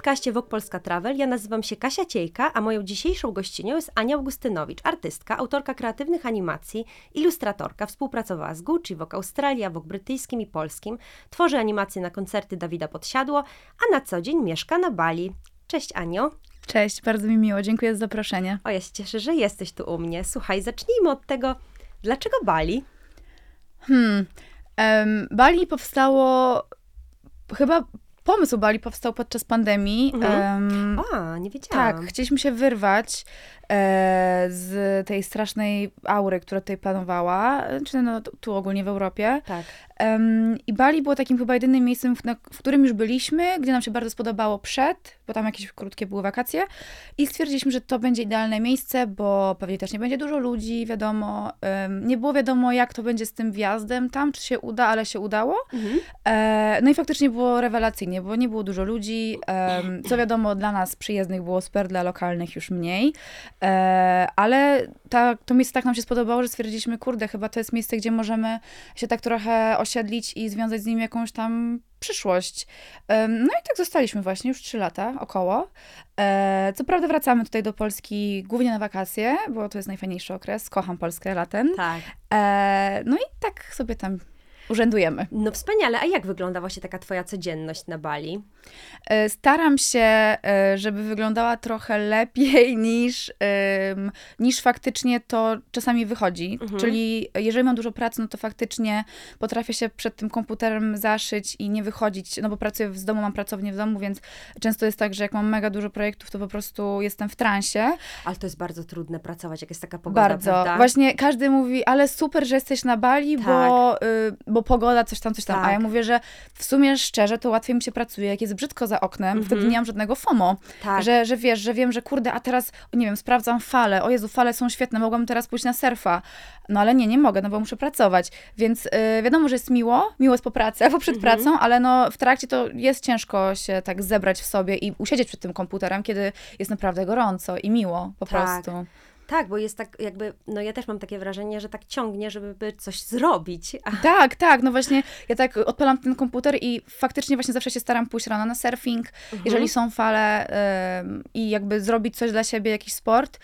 podcaście Wok Polska Travel. Ja nazywam się Kasia Ciejka, a moją dzisiejszą gościnią jest Ania Augustynowicz, artystka, autorka kreatywnych animacji, ilustratorka. Współpracowała z Gucci, Wok Australia, Wok brytyjskim i polskim. Tworzy animacje na koncerty Dawida Podsiadło, a na co dzień mieszka na Bali. Cześć Anio. Cześć, bardzo mi miło, dziękuję za zaproszenie. O, ja się cieszę, że jesteś tu u mnie. Słuchaj, zacznijmy od tego, dlaczego Bali? Hmm, um, Bali powstało chyba pomysł Bali powstał podczas pandemii. Mhm. Um, A, nie wiedziałam. Tak, chcieliśmy się wyrwać z tej strasznej aury, która tutaj panowała, czy no, tu ogólnie w Europie. Tak. I Bali było takim chyba jedynym miejscem, w, którym już byliśmy, gdzie nam się bardzo spodobało przed, bo tam jakieś krótkie były wakacje. I stwierdziliśmy, że to będzie idealne miejsce, bo pewnie też nie będzie dużo ludzi, wiadomo. Nie było wiadomo, jak to będzie z tym wjazdem tam, czy się uda, ale się udało. Mhm. E, no i faktycznie było rewelacyjnie, bo nie było dużo ludzi. Co wiadomo, dla nas przyjezdnych było super, dla lokalnych już mniej. E, ale ta, to miejsce tak nam się spodobało, że stwierdziliśmy, kurde, chyba to jest miejsce, gdzie możemy się tak trochę osiedlić i związać z nim jakąś tam przyszłość. No i tak zostaliśmy właśnie już trzy lata około. E, co prawda wracamy tutaj do Polski głównie na wakacje, bo to jest najfajniejszy okres. Kocham Polskę latem. Tak. E, no i tak sobie tam urzędujemy. No wspaniale. A jak wygląda właśnie taka twoja codzienność na Bali? E, staram się, e, żeby wyglądała trochę lepiej niż, niż faktycznie to czasami wychodzi. Mhm. Czyli jeżeli mam dużo pracy, no to faktycznie potrafię się przed tym komputerem zaszyć i nie wychodzić, no bo pracuję z domu, mam pracownię w domu, więc często jest tak, że jak mam mega dużo projektów, to po prostu jestem w transie. Ale to jest bardzo trudne pracować, jak jest taka pogoda, Bardzo. Prawda? Właśnie każdy mówi, ale super, że jesteś na Bali, tak. bo, y, bo pogoda, coś tam, coś tam. Tak. A ja tak. mówię, że w sumie szczerze, to łatwiej mi się pracuje, jak jest brzydko za oknem, mm -hmm. wtedy nie mam żadnego FOMO. Tak. Że, że wiesz, że wiem, że kurde, a teraz, nie wiem, sprawdzam fale. O Jezu, fale są świetne, mogłabym teraz pójść na surfa. No ale nie, nie mogę, no bo muszę pracować. Więc yy, wiadomo, że jest miło, miło jest po pracy, albo przed mm -hmm. pracą, ale no w trakcie to jest ciężko się tak zebrać w sobie i usiedzieć przed tym komputerem, kiedy jest naprawdę gorąco i miło po tak. prostu. Tak, bo jest tak jakby, no ja też mam takie wrażenie, że tak ciągnie, żeby coś zrobić. Tak, tak, no właśnie ja tak odpalam ten komputer i faktycznie właśnie zawsze się staram pójść rano na surfing, mhm. jeżeli są fale y, i jakby zrobić coś dla siebie, jakiś sport,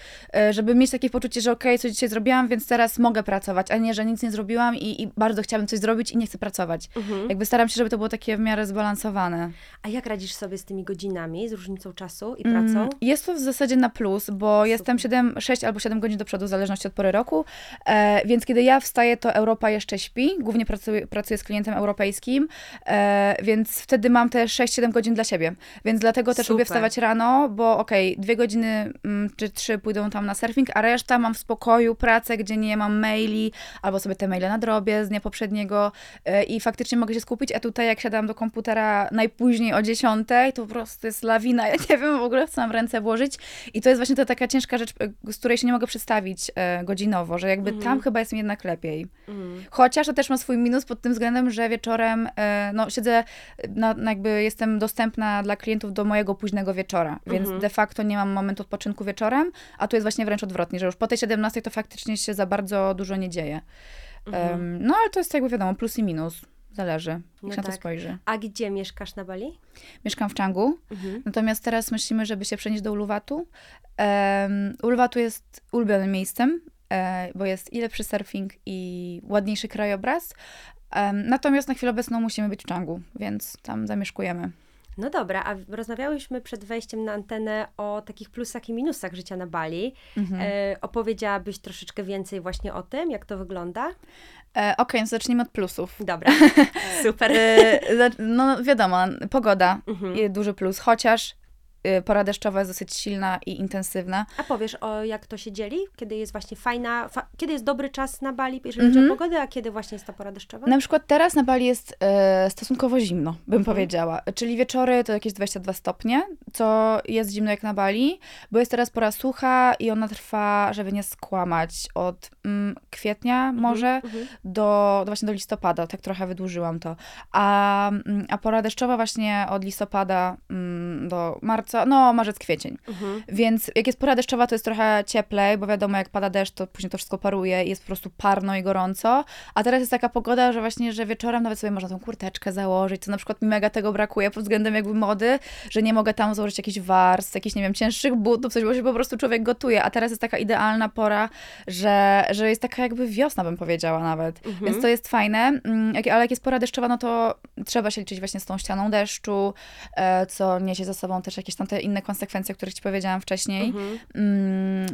y, żeby mieć takie poczucie, że okej, okay, coś dzisiaj zrobiłam, więc teraz mogę pracować, a nie, że nic nie zrobiłam i, i bardzo chciałabym coś zrobić i nie chcę pracować. Mhm. Jakby staram się, żeby to było takie w miarę zbalansowane. A jak radzisz sobie z tymi godzinami, z różnicą czasu i pracą? Mm, jest to w zasadzie na plus, bo Super. jestem 7, 6 albo albo 7 godzin do przodu, w zależności od pory roku. E, więc kiedy ja wstaję, to Europa jeszcze śpi. Głównie pracuję, pracuję z klientem europejskim, e, więc wtedy mam te 6-7 godzin dla siebie. Więc dlatego też Super. lubię wstawać rano, bo okej, okay, dwie godziny mm, czy trzy pójdą tam na surfing, a reszta mam w spokoju pracę, gdzie nie mam maili, albo sobie te maile nadrobię z dnia poprzedniego e, i faktycznie mogę się skupić, a tutaj jak siadam do komputera najpóźniej o 10, to po prostu jest lawina, ja nie wiem w ogóle, co mam w ręce włożyć i to jest właśnie ta taka ciężka rzecz, z której się nie mogę przedstawić e, godzinowo, że jakby tam chyba jest mi jednak lepiej. Mm. Chociaż to też ma swój minus pod tym względem, że wieczorem e, no, siedzę, na, na jakby jestem dostępna dla klientów do mojego późnego wieczora, więc mm. de facto nie mam momentu odpoczynku wieczorem, a tu jest właśnie wręcz odwrotnie, że już po tej 17 to faktycznie się za bardzo dużo nie dzieje. Um, no ale to jest jakby wiadomo, plus i minus. Zależy, jak no się tak. na to tak. spojrzy. A gdzie mieszkasz na Bali? Mieszkam w Changu, mhm. natomiast teraz myślimy, żeby się przenieść do Uluwatu. Um, Uluwatu jest ulubionym miejscem, e, bo jest i lepszy surfing i ładniejszy krajobraz. Um, natomiast na chwilę obecną musimy być w Changu, więc tam zamieszkujemy. No dobra, a rozmawiałyśmy przed wejściem na antenę o takich plusach i minusach życia na Bali. Mhm. E, opowiedziałabyś troszeczkę więcej właśnie o tym, jak to wygląda? E, Okej, okay, no zacznijmy od plusów. Dobra, super. E, no wiadomo, pogoda, mhm. duży plus, chociaż pora deszczowa jest dosyć silna i intensywna. A powiesz, o jak to się dzieli? Kiedy jest właśnie fajna, fa kiedy jest dobry czas na Bali, jeżeli chodzi mm -hmm. o mhm. pogodę, a kiedy właśnie jest ta pora deszczowa? Na przykład teraz na Bali jest e, stosunkowo zimno, bym mm -hmm. powiedziała. Czyli wieczory to jakieś 22 stopnie, co jest zimno jak na Bali, bo jest teraz pora sucha i ona trwa, żeby nie skłamać, od mm, kwietnia mhm, może mm -hmm. do, do, właśnie do listopada, tak trochę wydłużyłam to. A, mm, a pora deszczowa właśnie od listopada mm, do marca no marzec, kwiecień. Mhm. Więc jak jest pora deszczowa, to jest trochę cieplej, bo wiadomo, jak pada deszcz, to później to wszystko paruje i jest po prostu parno i gorąco. A teraz jest taka pogoda, że właśnie, że wieczorem nawet sobie można tą kurteczkę założyć, co na przykład mi mega tego brakuje pod względem jakby mody, że nie mogę tam założyć jakichś warstw, jakichś, nie wiem, cięższych butów, coś, bo się po prostu człowiek gotuje. A teraz jest taka idealna pora, że, że jest taka jakby wiosna, bym powiedziała nawet. Więc to jest fajne. Mm, Ale jak jest pora deszczowa, no to trzeba się liczyć właśnie z tą ścianą deszczu, e, co niesie ze sobą też jakieś tam te inne konsekwencje, o których ci powiedziałam wcześniej. Mhm. Mm,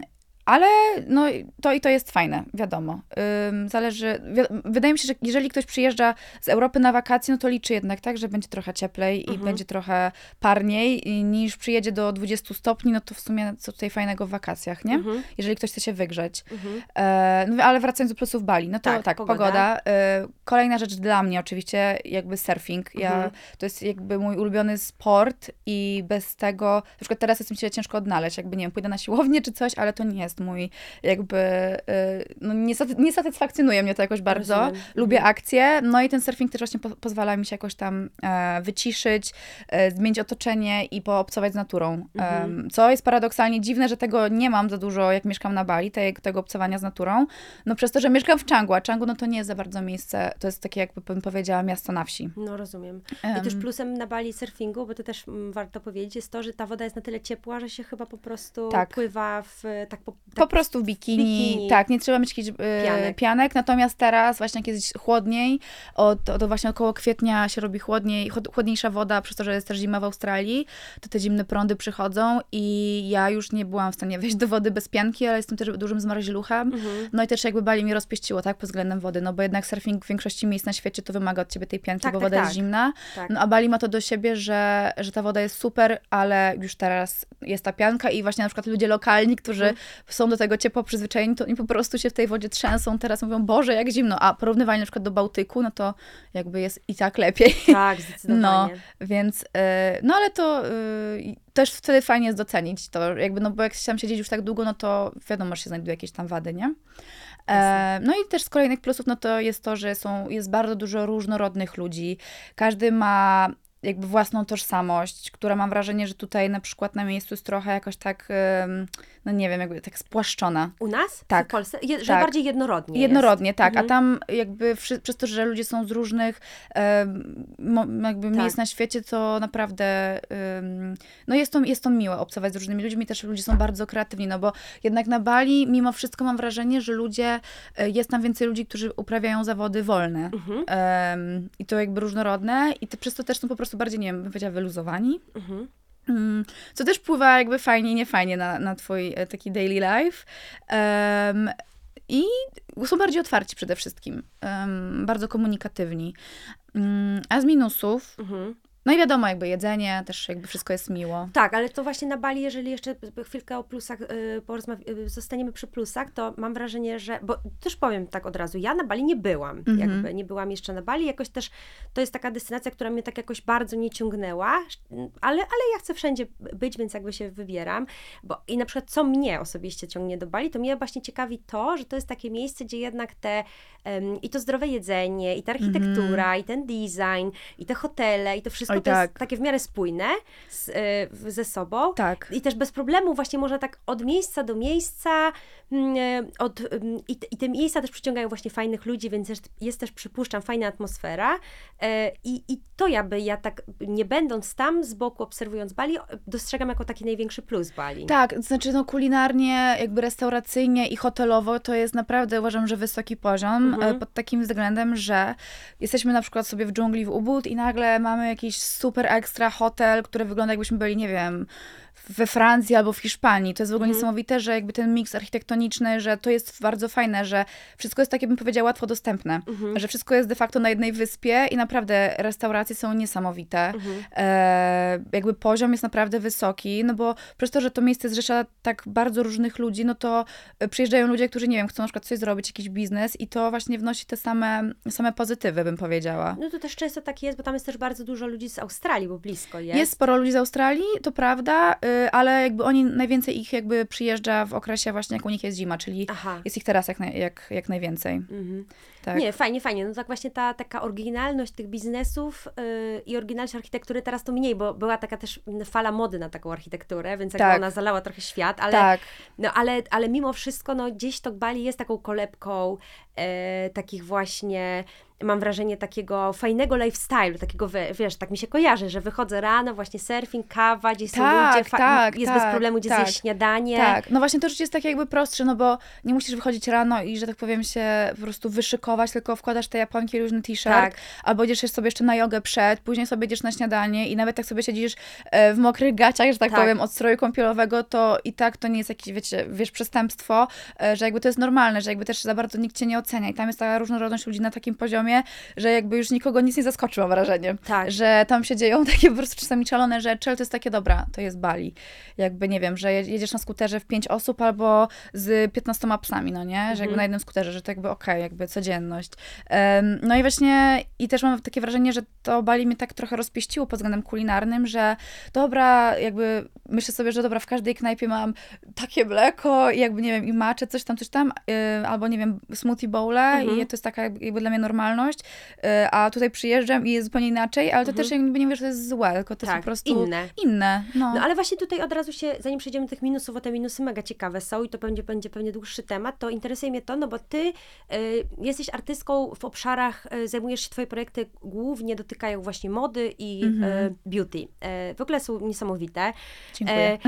ale no, to i to jest fajne, wiadomo. Ym, zależy. Wi wydaje mi się, że jeżeli ktoś przyjeżdża z Europy na wakacje, no to liczy jednak tak, że będzie trochę cieplej i będzie trochę parniej, i niż przyjedzie do 20 stopni, no to w sumie co tutaj fajnego w wakacjach, nie? Mhm. Jeżeli ktoś chce się wygrzeć. Mhm. E, no, ale wracając do plusów Bali, no to Tak, tak, pogoda. pogoda. E, kolejna rzecz dla mnie oczywiście, jakby surfing. Ja, Mhm. To jest jakby mój ulubiony sport i bez tego, na przykład teraz jest mi się ciężko odnaleźć, jakby nie wiem, pójdę na siłownię czy coś, ale to nie jest mój jakby, e, no nie, saty- nie satysfakcjonuje mnie to jakoś bardzo. Rozumiem. Lubię akcje, no i ten surfing też właśnie po, pozwala mi się jakoś tam e, wyciszyć, e, zmienić otoczenie i poobcować z naturą. Mhm. Em, co jest paradoksalnie dziwne, że tego nie mam za dużo, jak mieszkam na Bali, te, tego obcowania z naturą. No przez to, że mieszkam w Canggu, a Canggu no to nie jest za bardzo miejsce, to jest takie jakby bym powiedziała miasto na wsi. No rozumiem. I też plusem na Bali surfingu, bo to też mm, warto powiedzieć, jest to, że ta woda jest na tyle ciepła, że się chyba po prostu Tak. pływa w tak po, Po prostu w bikini, bikini. tak, nie trzeba mieć jakiś e, Pianek. pianek. natomiast teraz właśnie jak jest chłodniej, od, od właśnie około kwietnia się robi chłodniej, chłod, chłodniejsza woda, przez to, że jest też zima w Australii, to te zimne prądy przychodzą i ja już nie byłam w stanie wejść do wody bez pianki, ale jestem też dużym zmaraźluchem, Mhm. no i też jakby Bali mnie rozpieściło, tak, pod względem wody, no bo jednak surfing w większości miejsc na świecie to wymaga od ciebie tej pianki, Tak, bo tak, woda tak. jest zimna, Tak. no a Bali ma to do siebie, że, że ta woda jest super, ale już teraz jest ta pianka i właśnie na przykład ludzie lokalni, którzy Mhm. Są do tego ciepło przyzwyczajeni, to oni po prostu się w tej wodzie trzęsą, teraz mówią, Boże, jak zimno, a porównywalnie na przykład do Bałtyku, no to jakby jest i tak lepiej. Tak, zdecydowanie. No, więc, e, no ale to e, też wtedy fajnie jest docenić to, jakby, no bo jak się tam siedzieć już tak długo, no to wiadomo, że się znajdują jakieś tam wady, nie? E, no i też z kolejnych plusów, no to jest to, że są, jest bardzo dużo różnorodnych ludzi. Każdy ma jakby własną tożsamość, która mam wrażenie, że tutaj na przykład na miejscu jest trochę jakoś tak, no nie wiem, jakby tak spłaszczona. U nas? Tak. W Polsce? Je, że Tak. bardziej jednorodnie Jednorodnie, jest. tak. Mhm. A tam jakby wszy- przez to, że ludzie są z różnych jakby Tak. miejsc na świecie, to naprawdę no jest to, jest to miłe obcować z różnymi ludźmi. Też ludzie są bardzo kreatywni, no bo jednak na Bali mimo wszystko mam wrażenie, że ludzie, e, jest tam więcej ludzi, którzy uprawiają zawody wolne. Mhm. I to jakby różnorodne i to, przez to też są po prostu bardziej, nie wiem, bym powiedziała, wyluzowani. Mhm. Mm, Co też wpływa jakby fajnie i niefajnie na, na twój e, taki daily life. Em, I są bardziej otwarci przede wszystkim. em, bardzo komunikatywni. Mm, A z minusów, Mhm. No i wiadomo, jakby jedzenie, też jakby wszystko jest miło. Tak, ale to właśnie na Bali, jeżeli jeszcze chwilkę o plusach y, porozmawia- y, zostaniemy przy plusach, to mam wrażenie, że, bo też powiem tak od razu, ja na Bali nie byłam, Mhm. jakby nie byłam jeszcze na Bali, jakoś też to jest taka destynacja, która mnie tak jakoś bardzo nie ciągnęła, ale, ale ja chcę wszędzie być, więc jakby się wybieram, bo i na przykład co mnie osobiście ciągnie do Bali, to mnie właśnie ciekawi to, że to jest takie miejsce, gdzie jednak te em, i to zdrowe jedzenie, i ta architektura, i ten design, i te hotele, i to wszystko Oj, to jest tak. takie w miarę spójne z, y, ze sobą. Tak. I też bez problemu właśnie można tak od miejsca do miejsca, od, mm, i, te- i te miejsca też przyciągają właśnie fajnych ludzi, więc jest, jest też, przypuszczam, fajna atmosfera. E, I, I to ja by, ja tak nie będąc tam z boku, obserwując Bali, dostrzegam jako taki największy plus Bali. Tak, to znaczy no kulinarnie, jakby restauracyjnie i hotelowo to jest naprawdę uważam, że wysoki poziom Mhm. e, pod takim względem, że jesteśmy na przykład sobie w dżungli w Ubud i nagle mamy jakiś super ekstra hotel, który wygląda jakbyśmy byli, nie wiem, we Francji albo w Hiszpanii. To jest w ogóle Mhm. niesamowite, że jakby ten miks architektoniczny, że to jest bardzo fajne, że wszystko jest takie, bym powiedziała, łatwo dostępne. Mhm. Że wszystko jest de facto na jednej wyspie i naprawdę restauracje są niesamowite. Mhm. E, jakby poziom jest naprawdę wysoki, no bo przez to, że to miejsce zrzesza tak bardzo różnych ludzi, no to e, przyjeżdżają ludzie, którzy, nie wiem, chcą na przykład coś zrobić, jakiś biznes i to właśnie wnosi te same, same pozytywy, bym powiedziała. No to też często tak jest, bo tam jest też bardzo dużo ludzi z Australii, bo blisko jest. Jest sporo ludzi z Australii, to prawda, ale jakby oni, najwięcej ich jakby przyjeżdża w okresie właśnie, jak u nich jest zima, czyli Aha. jest ich teraz jak, naj, jak, jak najwięcej. Mhm. Tak. Nie, fajnie, fajnie. No tak właśnie ta taka oryginalność tych biznesów yy, i oryginalność architektury teraz to mniej, bo była taka też fala mody na taką architekturę, więc jakby Tak. ona zalała trochę świat, ale, tak. no, ale, ale mimo wszystko no, gdzieś to Bali jest taką kolebką e, takich właśnie mam wrażenie takiego fajnego lifestyle'u, takiego, wie- wiesz, tak mi się kojarzy, że wychodzę rano, właśnie surfing, kawa, gdzieś są Tak, ludzie, fa- tak, jest bez tak, problemu gdzie tak. zjeść śniadanie. Tak, no właśnie to życie jest takie jakby prostsze, no bo nie musisz wychodzić rano i, że tak powiem, się po prostu wyszykować, tylko wkładasz te japonki, luźny t-shirt, Tak. albo idziesz sobie jeszcze na jogę przed, później sobie idziesz na śniadanie i nawet jak sobie siedzisz e, w mokrych gaciach, że tak, Tak. powiem, od stroju kąpielowego, to i tak to nie jest jakieś, wiecie, wiesz, przestępstwo, e, że jakby to jest normalne, że jakby też za bardzo nikt cię nie ocenia i tam jest ta różnorodność ludzi na takim poziomie, że jakby już nikogo nic nie zaskoczy, mam wrażenie. Tak. Że tam się dzieją takie po prostu czasami szalone rzeczy, ale to jest takie, dobra, to jest Bali. Jakby, nie wiem, że je- jedziesz na skuterze w pięć osób albo z 15 psami, no nie? Że jakby Mhm. na jednym skuterze, że to jakby okej, jakby codzienność. Em, no i właśnie, i też mam takie wrażenie, że to Bali mnie tak trochę rozpieściło pod względem kulinarnym, że dobra, jakby myślę sobie, że dobra, w każdej knajpie mam takie mleko i jakby, nie wiem, i maczę coś tam, coś tam, y, albo nie wiem, smoothie bowle Mhm. i to jest taka jakby dla mnie normalność, y, a tutaj przyjeżdżam i jest zupełnie inaczej, ale to też jakby nie mówię, że to jest złe, tylko to Mhm. Tak, jest po prostu inne. inne. No. No ale właśnie tutaj od razu się, zanim przejdziemy do tych minusów, bo te minusy mega ciekawe są i to będzie, będzie pewnie dłuższy temat, to interesuje mnie to, no bo ty y, jesteś artystką w obszarach, y, zajmujesz się, twoje projekty głównie dotykają właśnie mody i Mhm. y, beauty. Y, w ogóle są niesamowite. Dziękuję.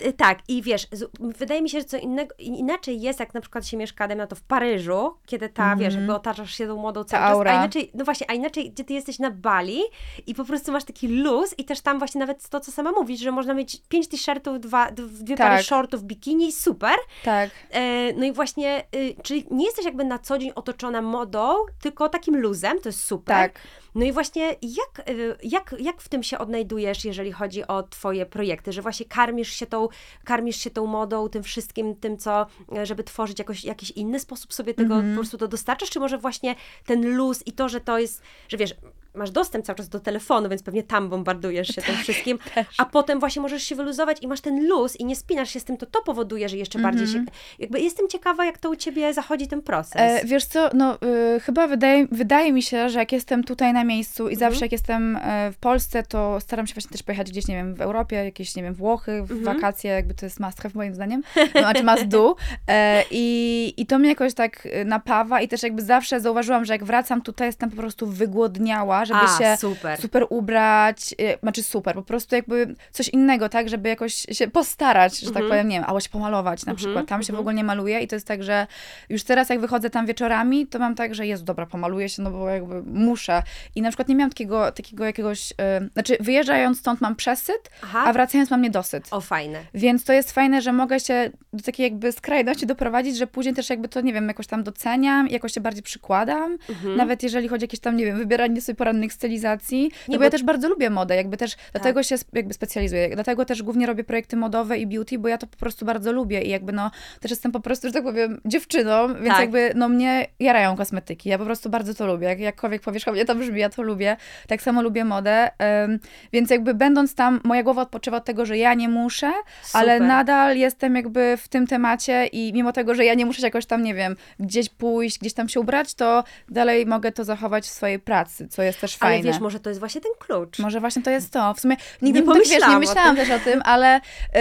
E, tak, i wiesz, z, wydaje mi się, że co innego, inaczej jest, jak na przykład się mieszka, na to w Paryżu, kiedy ta, wiesz, jakby otaczasz się tą modą cały czas, aura. a inaczej, no właśnie, a inaczej, gdzie ty jesteś na Bali i po prostu masz taki luz i też tam właśnie nawet to, co sama mówisz, że można mieć pięć t-shirtów, dwa, dwie Tak. pary shortów, bikini, super. tak. E, no i właśnie, y, czyli nie jesteś jakby na co dzień otoczona modą, tylko takim luzem, to jest super. Tak. No i właśnie jak, y, jak, jak w tym się odnajdujesz, jeżeli chodzi o twoje projekty, że właśnie karmisz się tą, karmisz się tą modą, tym wszystkim, tym co, e, żeby tworzyć jakoś, jakiś inny sposób sobie tego Mhm. po prostu to dostarczasz, czy może właśnie ten luz i to, że to jest, że wiesz, masz dostęp cały czas do telefonu, więc pewnie tam bombardujesz się Tak, tym wszystkim, a potem właśnie możesz się wyluzować i masz ten luz i nie spinasz się z tym, to to powoduje, że jeszcze bardziej się, jakby jestem ciekawa, jak to u Ciebie zachodzi ten proces. Mhm. E, wiesz co, no y, chyba wydaje, wydaje mi się, że jak jestem tutaj na miejscu i Mhm. zawsze jak jestem e, w Polsce, to staram się właśnie też pojechać gdzieś, nie wiem, w Europie, jakieś, nie wiem, Włochy, w Mhm. wakacje, jakby to jest must have moim zdaniem, no, znaczy must do. E, i, I to mnie jakoś tak y, napawa i też jakby zawsze zauważyłam, że jak wracam tutaj, jestem po prostu wygłodniała, żeby a, się super. super ubrać, y, znaczy super, po prostu jakby coś innego, tak, żeby jakoś się postarać, że tak Mhm. powiem, nie wiem, albo się pomalować na przykład. Tam się w ogóle nie maluje i to jest tak, że już teraz jak wychodzę tam wieczorami, to mam tak, że jest dobra, pomaluję się, no bo jakby muszę. I na przykład nie miałam takiego, takiego jakiegoś, y, znaczy wyjeżdżając stąd mam przesyt, Aha. a wracając mam niedosyt. O, fajne. Więc to jest fajne, że mogę się do takiej jakby skrajności doprowadzić, że później też jakby to, nie wiem, jakoś tam doceniam, jakoś się bardziej przykładam. Mhm. Nawet jeżeli chodzi o jakieś tam, nie wiem, wybieranie sobie porannych stylizacji. No Nie, bo, bo- ja też bardzo lubię modę, jakby też Tak. dlatego się jakby specjalizuję. Dlatego też głównie robię projekty modowe i beauty, bo ja to po prostu bardzo lubię i jakby no też jestem po prostu, że tak powiem, dziewczyną, więc Tak. jakby no mnie jarają kosmetyki. Ja po prostu bardzo to lubię. Jak, jakkolwiek powierzchownie to brzmi, ja to lubię. Tak samo lubię modę. em, więc jakby będąc tam, moja głowa odpoczywa od tego, że ja nie muszę, ale Super. nadal jestem jakby w tym temacie i mimo tego, że ja nie muszę się jakoś tam, nie wiem, gdzieś pójść, gdzieś tam się ubrać, to dalej mogę to zachować w swojej pracy, co jest też Ale fajne. wiesz, może to jest właśnie ten klucz. Może właśnie to jest to. W sumie nigdy Nie tak, wiesz, pomyślałam nie myślałam też o tym, ale yy,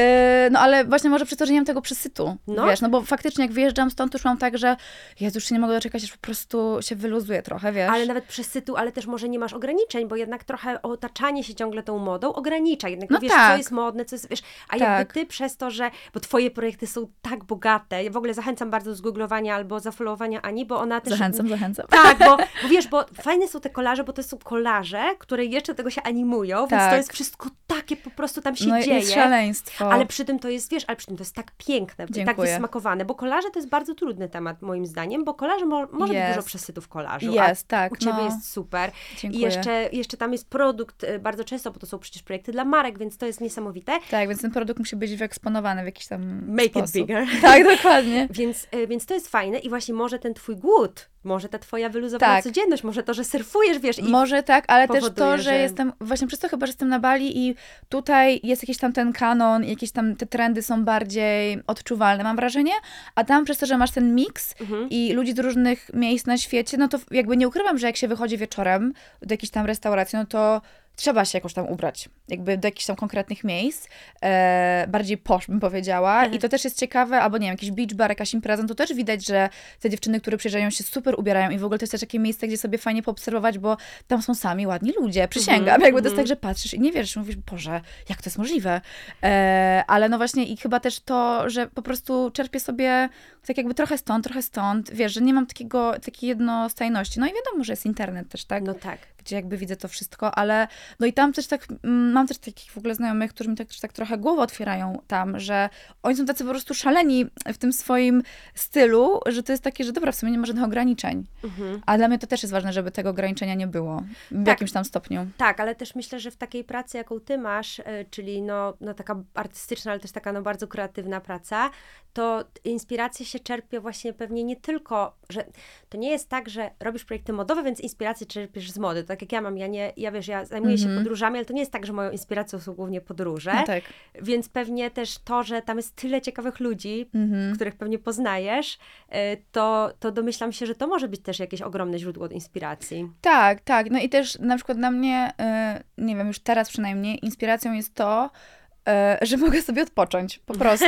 no ale właśnie może przez to, że nie mam tego przesytu. No. Wiesz, no bo faktycznie jak wyjeżdżam stąd, to już mam tak, że Jezu, już się nie mogę doczekać, aż po prostu się wyluzuję trochę, wiesz. Ale nawet przesytu, ale też może nie masz ograniczeń, bo jednak trochę otaczanie się ciągle tą modą ogranicza. Jednak No wiesz, tak. co jest modne, co jest, wiesz, a Tak. jakby ty przez to, że, bo twoje projekty są tak bogate, ja w ogóle zachęcam bardzo do zgooglowania albo zafollowowania Ani, bo ona też... Zachęcam, zachęcam. Tak, bo, bo wiesz, bo fajne są te kolaże, bo to są kolaże, które jeszcze tego się animują, więc Tak. to jest wszystko takie po prostu tam się No dzieje. jest szaleństwo. Ale przy tym to jest, wiesz, ale przy tym to jest tak piękne, tak Dziękuję. wysmakowane, bo kolaże to jest bardzo trudny temat moim zdaniem, bo kolaże mo może być Jest. dużo przesytów kolażu, Jest, tak, u Ciebie no. jest super. Dziękuję. I jeszcze, jeszcze tam jest produkt y, bardzo często, bo to są przecież projekty dla marek, więc to jest niesamowite. Tak, więc ten produkt musi być wyeksponowany w jakiś tam Make it sposób. bigger. Tak, dokładnie. Więc, y, więc to jest fajne i właśnie może ten twój głód może ta twoja wyluzowana Tak. codzienność, może to, że surfujesz, wiesz, i Może tak, ale też to, że, że- jestem, właśnie przez to chyba, że jestem na Bali i tutaj jest jakiś tam ten kanon, jakieś tam te trendy są bardziej odczuwalne, mam wrażenie, a tam przez to, że masz ten miks Mhm. i ludzi z różnych miejsc na świecie, no to jakby nie ukrywam, że jak się wychodzi wieczorem do jakiejś tam restauracji, no to trzeba się jakoś tam ubrać, jakby do jakichś tam konkretnych miejsc, e, bardziej posz bym powiedziała. Mhm. i to też jest ciekawe, albo nie wiem, jakiś beach bar, jakaś impreza, no to też widać, że te dziewczyny, które przyjeżdżają się super ubierają i w ogóle to jest też takie miejsce, gdzie sobie fajnie poobserwować, bo tam są sami ładni ludzie, przysięgam, Mhm, jakby to jest tak, że patrzysz i nie wiesz, mówisz, Boże, jak to jest możliwe, e, ale no właśnie i chyba też to, że po prostu czerpię sobie tak jakby trochę stąd, trochę stąd, wiesz, że nie mam takiego, takiej jednostajności, no i wiadomo, że jest internet też, tak, No tak. gdzie jakby widzę to wszystko, ale no i tam też tak, mm, mam też takich w ogóle znajomych, którzy mi tak, też tak trochę głowę otwierają tam, że oni są tacy po prostu szaleni w tym swoim stylu, że to jest takie, że dobra, w sumie nie ma żadnych ograniczeń. Mhm. A dla mnie to też jest ważne, żeby tego ograniczenia nie było w Tak. jakimś tam stopniu. Tak, ale też myślę, że w takiej pracy, jaką ty masz, y, czyli no, no taka artystyczna, ale też taka no bardzo kreatywna praca, to inspiracje się czerpie właśnie pewnie nie tylko, że to nie jest tak, że robisz projekty modowe, więc inspiracje czerpiesz z mody. Tak jak ja mam, ja nie, ja wiesz, ja zajmuję się Mhm. podróżami, ale to nie jest tak, że moją inspiracją są głównie podróże, No tak. więc pewnie też to, że tam jest tyle ciekawych ludzi, Mhm. których pewnie poznajesz, y, to, to domyślam się, że to może być też jakieś ogromne źródło inspiracji. Tak, tak. No i też na przykład dla mnie, y, nie wiem, już teraz przynajmniej, inspiracją jest to, y, że mogę sobie odpocząć, po prostu.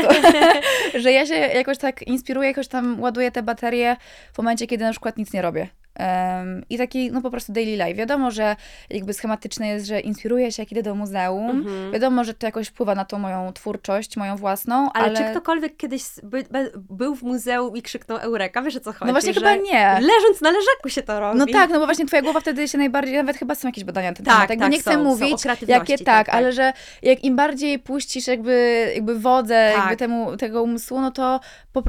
że ja się jakoś tak inspiruję, jakoś tam ładuję te baterie w momencie, kiedy na przykład nic nie robię. Em, I taki, no po prostu daily life. Wiadomo, że jakby schematyczne jest, że inspiruję się, jak idę do muzeum. Mhm. Wiadomo, że to jakoś wpływa na tą moją twórczość, moją własną, Ale, ale... czy ktokolwiek kiedyś by, by, był w muzeum i krzyknął Eureka? Wiesz o co chodzi? No właśnie że chyba nie. Leżąc na leżaku się to robi. No tak, no bo właśnie twoja głowa wtedy się najbardziej, nawet chyba są jakieś badania na ten Tak, temat, jakby tak, nie chcę są, są, mówić, kreatywności, jakie tak, tak, tak. ale że jak im bardziej puścisz jakby, jakby wodę Tak. jakby temu, tego umysłu, no to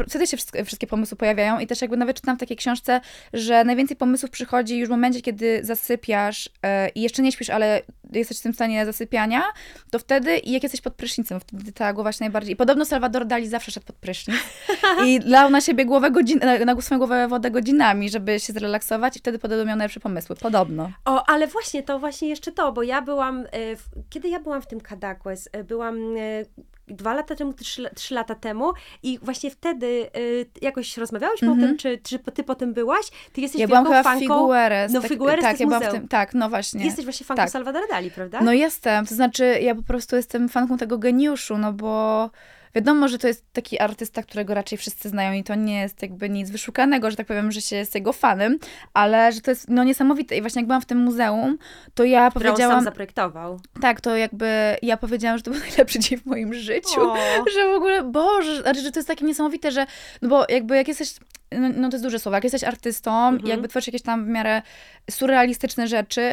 wtedy się wszystkie, pomysły pojawiają i też jakby nawet czytam w takiej książce, że najwięcej pomysłów przychodzi już w momencie, kiedy zasypiasz e, i jeszcze nie śpisz, ale jesteś w tym stanie zasypiania, to wtedy i jak jesteś pod prysznicem, wtedy ta głowa się najbardziej... I podobno Salvador Dali zawsze szedł pod prysznic i lał na siebie głowę godzinę, na, na swoją głowę wodę godzinami, żeby się zrelaksować i wtedy podobno miał najlepsze pomysły. Podobno. O, ale właśnie, to właśnie jeszcze to, bo ja byłam, e, w, kiedy ja byłam w tym Kadakłes, e, byłam e, dwa lata temu, trzy, trzy lata temu i właśnie wtedy e, jakoś rozmawiałyśmy o tym, czy, czy ty potem byłaś? Ty jesteś Mhm. Ja byłam chyba fanką... Figueres. No, Figueres to tak, ja w tym, tak, no właśnie. Jesteś właśnie fanką Tak. Salvadora Prawda? No jestem, to znaczy ja po prostu jestem fanką tego geniuszu, no bo wiadomo, że to jest taki artysta, którego raczej wszyscy znają i to nie jest jakby nic wyszukanego, że tak powiem, że się jest jego fanem, ale że to jest no niesamowite i właśnie jak byłam w tym muzeum, to ja Którą on powiedziałam, sam zaprojektował. tak, to jakby ja powiedziałam, że to był najlepszy dzień w moim życiu. O. że w ogóle, Boże, znaczy, że to jest takie niesamowite, że, no bo jakby jak jesteś, no, no to jest duże słowo, jak jesteś artystą Mhm. i jakby tworzysz jakieś tam w miarę surrealistyczne rzeczy,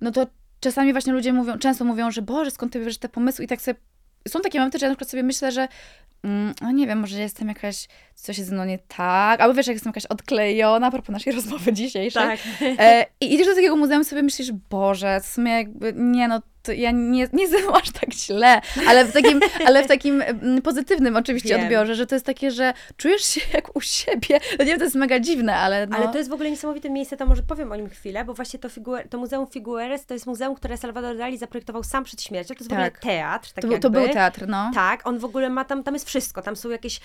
no to czasami właśnie ludzie mówią, często mówią, że Boże, skąd ty bierzesz te pomysły i tak sobie, są takie momenty, że ja na przykład sobie myślę, że mm, no nie wiem, może jestem jakaś, coś jest ze mną nie tak, albo wiesz, jak jestem jakaś odklejona, a propos naszej rozmowy dzisiejszej, Tak. E, I idziesz do takiego muzeum i sobie myślisz, Boże, w sumie jakby, nie no, to ja nie, nie jestem aż tak źle, ale w takim, ale w takim mm, pozytywnym oczywiście Wiem. odbiorze, że to jest takie, że czujesz się jak u siebie. No nie wiem, to jest mega dziwne, ale no. Ale to jest w ogóle niesamowite miejsce, to może powiem o nim chwilę, bo właśnie to, figu- to Muzeum Figueres to jest muzeum, które Salvador Dali zaprojektował sam przed śmiercią. To jest w ogóle Tak. teatr, tak to, był- jakby. to był teatr, no. Tak, on w ogóle ma tam, tam jest wszystko. Tam są jakieś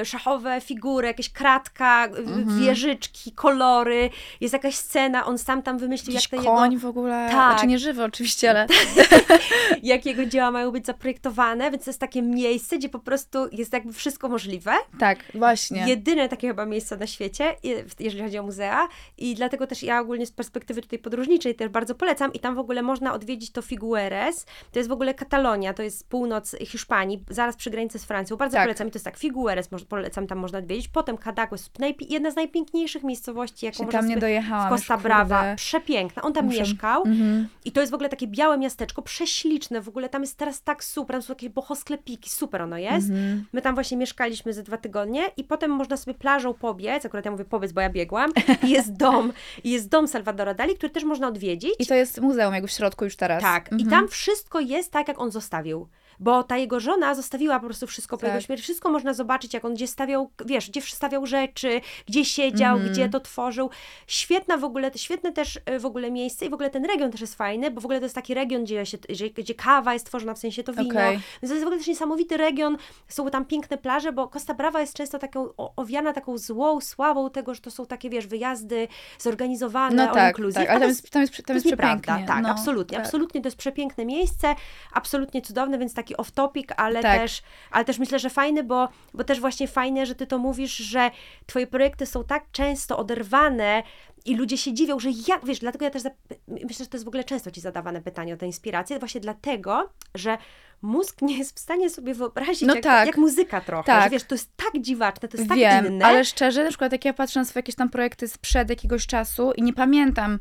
y, szachowe figury, jakieś kratka, y, Mhm. wieżyczki, kolory, jest jakaś scena, on sam tam wymyślił, Jakiś jak te koń jego, w ogóle, Tak. znaczy nie żywy oczywiście, ale jak jego dzieła mają być zaprojektowane, więc to jest takie miejsce, gdzie po prostu jest jakby wszystko możliwe. tak, właśnie. Jedyne takie chyba miejsce na świecie, je- jeżeli chodzi o muzea i dlatego też ja ogólnie z perspektywy tutaj podróżniczej też bardzo polecam i tam w ogóle można odwiedzić to Figueres, to jest w ogóle Katalonia, to jest północ Hiszpanii, zaraz przy granicy z Francją, bardzo Tak. polecam i to jest tak, Figueres polecam, tam można odwiedzić, potem Cadaqués, jedna z najpiękniejszych miejscowości, jaką Się można tam nie dojechałam. Costa. Brava, przepiękna, on tam Muszę- mieszkał Mhm. i to jest w ogóle takie białe miasteczko, prześliczne, w ogóle tam jest teraz tak super, tam są jakieś bohosklepiki, super ono jest. Mhm. My tam właśnie mieszkaliśmy ze dwa tygodnie i potem można sobie plażą pobiec, akurat ja mówię pobiec, bo ja biegłam, i jest dom, i jest dom Salvadora Dali, który też można odwiedzić. I to jest muzeum jakby w środku już teraz. Tak, i Mhm. tam wszystko jest tak, jak on zostawił. Bo ta jego żona zostawiła po prostu wszystko po Tak. jego śmierci. Wszystko można zobaczyć, jak on gdzie stawiał, wiesz, gdzie stawiał rzeczy, gdzie siedział, Mhm. gdzie to tworzył. Świetna w ogóle, świetne też e, w ogóle miejsce i w ogóle ten region też jest fajny, bo w ogóle to jest taki region, gdzie, się, gdzie, gdzie kawa jest tworzona, w sensie to wino. Okej. Więc to jest w ogóle też niesamowity region, są tam piękne plaże, bo Costa Brava jest często taką owiana taką złą sławą tego, że to są takie, wiesz, wyjazdy zorganizowane, No tak, tak, ale tam jest, tam jest, tam jest jest przepięknie. tak, no, absolutnie, tak. absolutnie, to jest przepiękne miejsce, absolutnie cudowne, więc taki off-topic, ale, Tak. też, ale też myślę, że fajny, bo, bo też właśnie fajne, że ty to mówisz, że twoje projekty są tak często oderwane i ludzie się dziwią, że jak, wiesz, dlatego ja też myślę, że to jest w ogóle często ci zadawane pytanie o tę inspirację, właśnie dlatego, że mózg nie jest w stanie sobie wyobrazić, No jak, tak. jak muzyka trochę, Tak. że wiesz, to jest tak dziwaczne, to jest tak Wiem, inne. ale szczerze, na przykład jak ja patrzę na swoje jakieś tam projekty sprzed jakiegoś czasu i nie pamiętam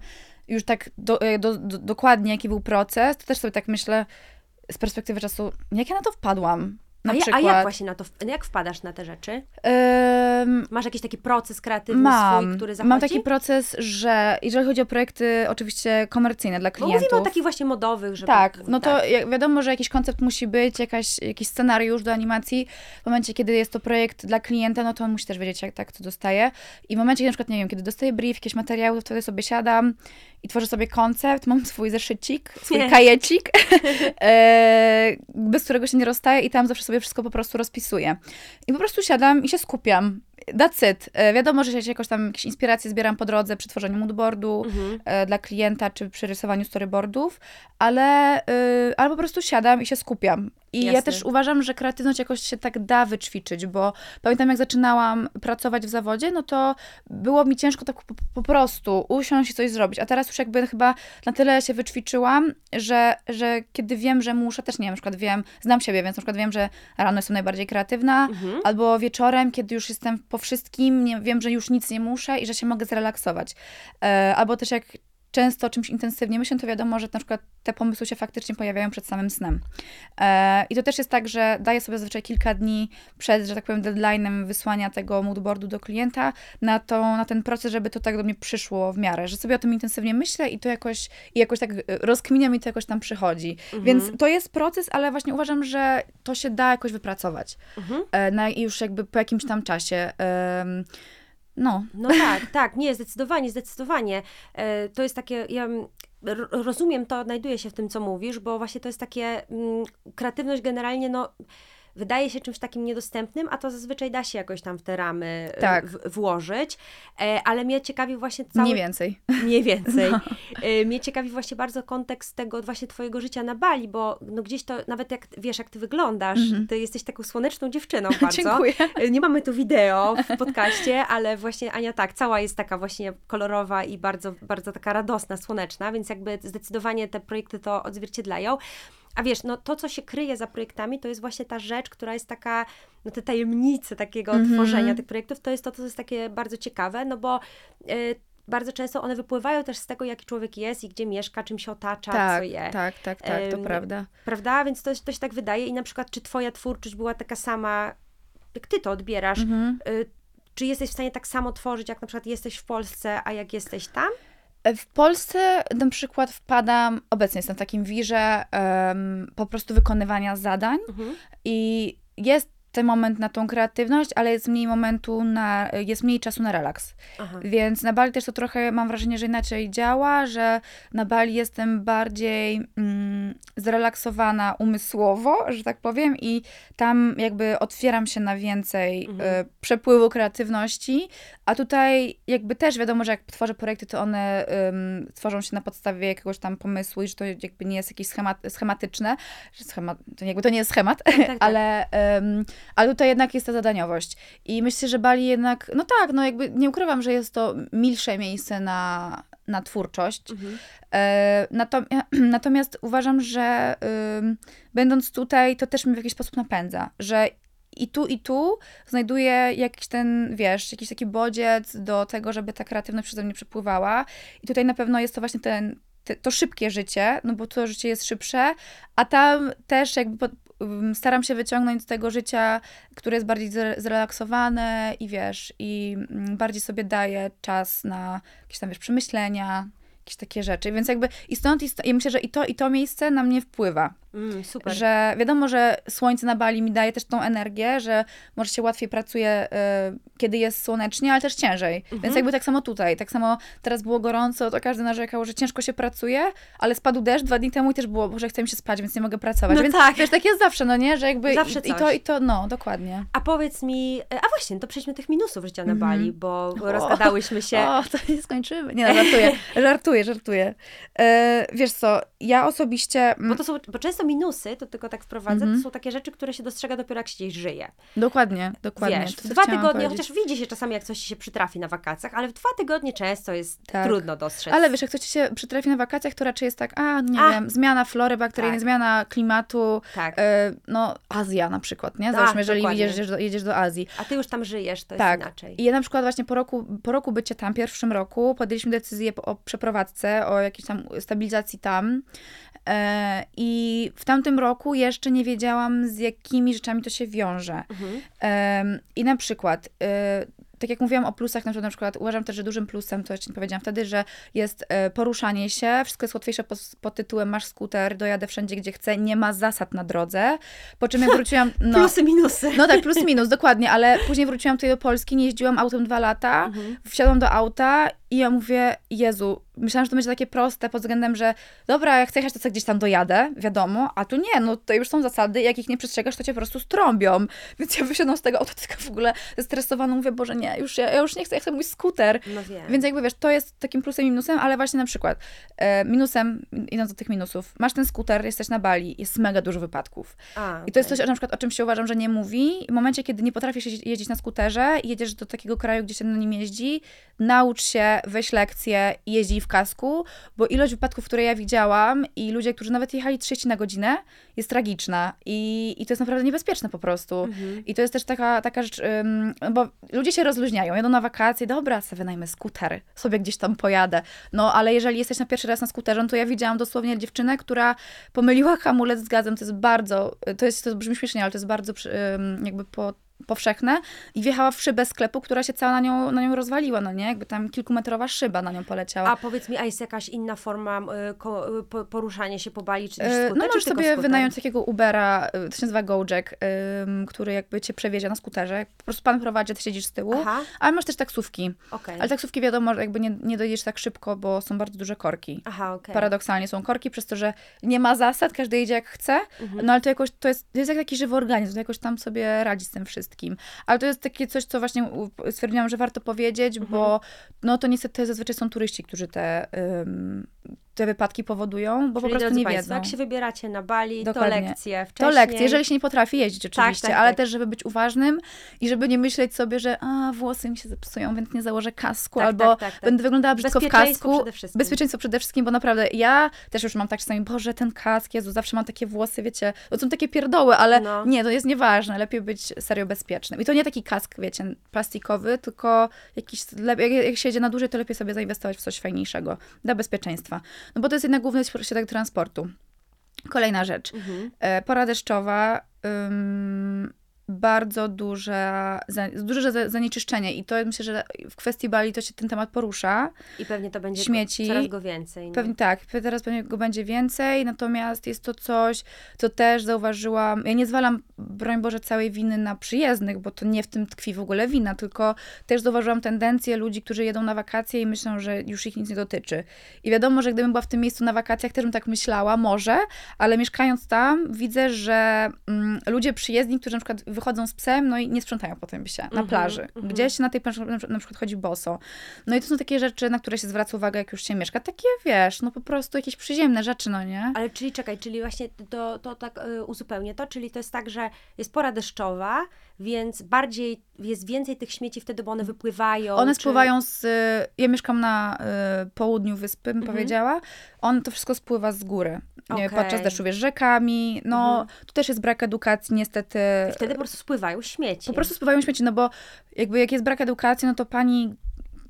już tak do, e, do, do, dokładnie, jaki był proces, to też sobie tak myślę z perspektywy czasu, jak ja na to wpadłam? Na a, ja, a jak właśnie na to, jak wpadasz na te rzeczy? Masz jakiś taki proces kreatywny mam, swój, który zachodzi? mam taki proces, że jeżeli chodzi o projekty oczywiście komercyjne dla Bo klientów, mówimy o takich właśnie modowych, żeby... Tak, no to tak. wiadomo, że jakiś koncept musi być, jakaś, jakiś scenariusz do animacji. W momencie, kiedy jest to projekt dla klienta, no to on musi też wiedzieć, jak tak, co dostaje. I w momencie, kiedy na przykład, nie wiem, kiedy dostaję brief, jakieś materiały, to wtedy sobie siadam i tworzę sobie koncept, mam swój zeszycik, swój kajecik, e, bez którego się nie rozstaję i tam zawsze sobie wszystko po prostu rozpisuję. I po prostu siadam i się skupiam. That's it. E, wiadomo, że się jakoś tam jakieś inspiracje zbieram po drodze przy tworzeniu moodboardu, Mhm. e, dla klienta, czy przy rysowaniu storyboardów, ale, y, ale po prostu siadam i się skupiam. I ja Jasne. też uważam, że kreatywność jakoś się tak da wyćwiczyć, bo pamiętam jak zaczynałam pracować w zawodzie, no to było mi ciężko tak po, po prostu usiąść i coś zrobić, a teraz już jakby chyba na tyle się wyćwiczyłam, że, że kiedy wiem, że muszę, też nie wiem, na przykład wiem, znam siebie, więc na przykład wiem, że rano jestem najbardziej kreatywna, Mhm. albo wieczorem, kiedy już jestem po wszystkim, nie, wiem, że już nic nie muszę i że się mogę zrelaksować. E, albo też jak często o czymś intensywnie myślę, to wiadomo, że na przykład te pomysły się faktycznie pojawiają przed samym snem. E, I to też jest tak, że daję sobie zazwyczaj kilka dni przed, że tak powiem, deadline'em wysłania tego moodboardu do klienta na, to, na ten proces, żeby to tak do mnie przyszło w miarę, że sobie o tym intensywnie myślę i to jakoś, i jakoś tak e, rozkminiam i to jakoś tam przychodzi. Mhm. Więc to jest proces, ale właśnie uważam, że to się da jakoś wypracować. Mhm. E, na, i już jakby po jakimś tam czasie. No, No tak, tak, nie, zdecydowanie, zdecydowanie. E, To jest takie, ja ro- rozumiem to, odnajduję się w tym, co mówisz, bo właśnie to jest takie, mm, kreatywność generalnie, no, wydaje się czymś takim niedostępnym, a to zazwyczaj da się jakoś tam w te ramy e, Tak. w, włożyć, E, ale mnie ciekawi właśnie cały... mniej więcej. Mniej więcej. Y, Mnie ciekawi właśnie bardzo kontekst tego właśnie twojego życia na Bali, bo no gdzieś to, nawet jak wiesz, jak ty wyglądasz, ty jesteś taką słoneczną dziewczyną bardzo. Dziękuję. Y, Nie mamy tu wideo w podcaście, ale właśnie Ania tak, cała jest taka właśnie kolorowa i bardzo, bardzo taka radosna, słoneczna, więc jakby zdecydowanie te projekty to odzwierciedlają. A wiesz, no to, co się kryje za projektami, to jest właśnie ta rzecz, która jest taka, no te tajemnice takiego Mhm. tworzenia tych projektów, to jest to, co jest takie bardzo ciekawe, no bo y, bardzo często one wypływają też z tego, jaki człowiek jest i gdzie mieszka, czym się otacza, co Tak, je. tak, tak, tak, to prawda. Prawda? Więc to, to się tak wydaje. I na przykład, czy twoja twórczość była taka sama, jak ty to odbierasz? Mhm. Y, czy jesteś w stanie tak samo tworzyć, jak na przykład jesteś w Polsce, a jak jesteś tam? W Polsce na przykład wpadam, obecnie jestem w takim wirze em, po prostu wykonywania zadań Mhm. i jest ten moment na tą kreatywność, ale jest mniej momentu na, jest mniej czasu na relaks. Aha. Więc na Bali też to trochę mam wrażenie, że inaczej działa, że na Bali jestem bardziej mm, zrelaksowana umysłowo, że tak powiem, i tam jakby otwieram się na więcej Mhm. e, przepływu kreatywności, a tutaj jakby też wiadomo, że jak tworzę projekty, to one ym, tworzą się na podstawie jakiegoś tam pomysłu i że to jakby nie jest jakieś schemat, schematyczne, że schemat, to jakby to nie jest schemat, tak, tak. ale, ym, ale tutaj jednak jest ta zadaniowość. I myślę, że Bali jednak, no tak, no jakby nie ukrywam, że jest to milsze miejsce na, na twórczość. Mhm. E, natom- natomiast uważam, że ym, będąc tutaj, to też mnie w jakiś sposób napędza, że i tu, i tu znajduję jakiś ten, wiesz, jakiś taki bodziec do tego, żeby ta kreatywność przeze mnie przepływała. I tutaj na pewno jest to właśnie ten, te, to szybkie życie, no bo to życie jest szybsze, a tam też jakby pod, staram się wyciągnąć z tego życia, które jest bardziej zre- zrelaksowane i wiesz, i mm, bardziej sobie daję czas na jakieś tam, wiesz, przemyślenia, jakieś takie rzeczy. Więc jakby i stąd, i stąd, ja myślę, że i to, i to miejsce na mnie wpływa. Mm, super. Że wiadomo, że słońce na Bali mi daje też tą energię, że może się łatwiej pracuje, y, kiedy jest słonecznie, ale też ciężej. Mhm. Więc jakby tak samo tutaj. Tak samo teraz było gorąco, to każdy narzekał, że ciężko się pracuje, ale spadł deszcz dwa dni temu i też było, że chce mi się spać, więc nie mogę pracować. No więc tak. wiesz, tak jest zawsze, no nie? Że jakby Zawsze i, i to, i to, no, dokładnie. A powiedz mi, e, a właśnie, to przejdźmy tych minusów życia na Mhm. Bali, bo rozgadałyśmy się. O, to nie skończymy. Nie, no, żartuję, żartuję, żartuję. E, wiesz co, ja osobiście... Bo to są, bo często minusy, to tylko tak wprowadzę, Mhm. to są takie rzeczy, które się dostrzega dopiero jak się gdzieś żyje. Dokładnie, dokładnie. Wiesz, w dwa tygodnie, powiedzieć. chociaż widzi się czasami, jak coś ci się przytrafi na wakacjach, ale w dwa tygodnie często jest Tak. trudno dostrzec. Ale wiesz, jak coś się przytrafi na wakacjach, to raczej jest tak, a nie A. wiem, zmiana flory bakteryjnej, Tak. zmiana klimatu, Tak. e, no Azja na przykład, nie? Tak, Załóżmy, jeżeli jedziesz do, jedziesz do Azji. A ty już tam żyjesz, to Tak. jest inaczej. I ja na przykład właśnie po roku, po roku bycia tam, pierwszym roku, podjęliśmy decyzję o przeprowadzce, o jakiejś tam stabilizacji tam. E, I w tamtym roku jeszcze nie wiedziałam, z jakimi rzeczami to się wiąże. Mhm. Em, I na przykład, e, tak jak mówiłam o plusach, na przykład, na przykład uważam też, że dużym plusem, to jeszcze nie powiedziałam wtedy, że jest e, poruszanie się, wszystko jest łatwiejsze pod, pod tytułem masz skuter, dojadę wszędzie, gdzie chcę, nie ma zasad na drodze. Po czym jak wróciłam... No, Plusy, minusy. no tak, plus minus, dokładnie, ale później wróciłam tutaj do Polski, nie jeździłam autem dwa lata, Mhm. wsiadłam do auta i ja mówię, Jezu, myślałam, że to będzie takie proste pod względem, że dobra, jak chcę jechać, to co gdzieś tam dojadę, wiadomo, a tu nie, no to już są zasady, jak ich nie przestrzegasz, to cię po prostu strąbią. Więc ja wysiadłam z tego auta taka w ogóle zestresowana, mówię, Boże nie, już ja, ja już nie chcę, ja chcę mój skuter. No wiem. Więc jakby wiesz, to jest takim plusem i minusem, ale właśnie na przykład e, minusem, idąc do tych minusów, masz ten skuter, jesteś na Bali, jest mega dużo wypadków. A, I to jest coś, na przykład, o czym się uważam, że nie mówi. W momencie, kiedy nie potrafisz jeździć- na skuterze i jedziesz do takiego kraju, gdzie się na nim jeździ, naucz się, weź lekcję i jeździ w kasku, bo ilość wypadków, które ja widziałam i ludzie, którzy nawet jechali 30 na godzinę, jest tragiczna. I, i to jest naprawdę niebezpieczne po prostu. Mhm. I to jest też taka, taka rzecz, bo ludzie się rozluźniają, jadą na wakacje, dobra, sobie wynajmę skuter, sobie gdzieś tam pojadę. No, ale jeżeli jesteś na pierwszy raz na skuterze, no to ja widziałam dosłownie dziewczynę, która pomyliła hamulec z gazem, to jest bardzo, to jest, to brzmi śmiesznie, ale to jest bardzo jakby po powszechne i wjechała w szybę sklepu, która się cała na nią, na nią rozwaliła, no nie? Jakby tam kilkumetrowa szyba na nią poleciała. A powiedz mi, a jest jakaś inna forma y, ko, y, po, się po Bali, czy skuter, No możesz sobie skuter? wynająć takiego Ubera, y, to się nazywa Gojek, ym, który jakby cię przewiezie na skuterze. Po prostu pan prowadzi, ty siedzisz z tyłu. Aha, Ale masz też taksówki. okej. Ale taksówki wiadomo, że jakby nie, nie dojedziesz tak szybko, bo są bardzo duże korki. Aha, okej. Paradoksalnie są korki, przez to, że nie ma zasad, każdy jedzie jak chce, Mhm. no ale to jakoś, to jest, to jest jak taki żywy organizm, to jakoś tam sobie radzi z tym wszystkim. Ale to jest takie coś, co właśnie stwierdziłam, że warto powiedzieć, Mhm. bo no to niestety zazwyczaj są turyści, którzy te, ym, te wypadki powodują, bo Czyli po prostu nie Państwo, wiedzą. jak się wybieracie na Bali, Dokładnie. to lekcje To wcześniej. lekcje, jeżeli się nie potrafi jeździć oczywiście, tak, ale tak. też, żeby być uważnym i żeby nie myśleć sobie, że a, włosy mi się zepsują, więc nie założę kasku, Tak, albo tak, tak, tak. będę wyglądała brzydko w kasku. przede wszystkim. Bezpieczeństwo przede wszystkim, bo naprawdę ja też już mam tak czasami, Boże, ten kask, Jezu, zawsze mam takie włosy, wiecie, to są takie pierdoły, ale No. nie, to jest nieważne, lepiej być serio bezpiecznym. I to nie taki kask, wiecie, plastikowy, tylko jakiś, jak, jak się jedzie na dłużej, to lepiej sobie zainwestować w coś fajniejszego, dla bezpieczeństwa. No bo to jest jednak główny środek transportu. Kolejna rzecz. Mhm. E, Pora deszczowa, ym, bardzo duże za- zanieczyszczenie i to myślę, że w kwestii Bali to się ten temat porusza. I pewnie to będzie Śmieci. coraz go więcej. nie? Pewnie tak, teraz pewnie go będzie więcej, natomiast jest to coś, co też zauważyłam. Ja nie zwalam, broń Boże, całej winy na przyjezdnych, bo to nie w tym tkwi w ogóle wina, tylko też zauważyłam tendencję ludzi, którzy jedą na wakacje i myślą, że już ich nic nie dotyczy. I wiadomo, że gdybym była w tym miejscu na wakacjach, też bym tak myślała, może, ale mieszkając tam, widzę, że mm, ludzie przyjezdni, którzy na przykład wychodzą z psem, no i nie sprzątają potem się na Mhm, plaży. mhm. Gdzieś na tej plaży na przykład- na przykład chodzi boso. No i to są takie rzeczy, na które się zwraca uwagę, jak już się mieszka. Takie, wiesz, no po prostu jakieś przyziemne rzeczy, no nie? Ale czyli czekaj, czyli właśnie to, to tak y, uzupełnię to, czyli to jest tak, że jest pora deszczowa, więc bardziej, jest więcej tych śmieci wtedy, bo one wypływają. One czy... spływają z... Ja mieszkam na y, południu wyspy, bym Mhm. powiedziała. On to wszystko spływa z góry. Okej. Podczas deszczu, wiesz, rzekami. No, Mhm. tu też jest brak edukacji, niestety. I wtedy po prostu spływają śmieci. Po prostu spływają śmieci, no bo jakby jak jest brak edukacji, no to pani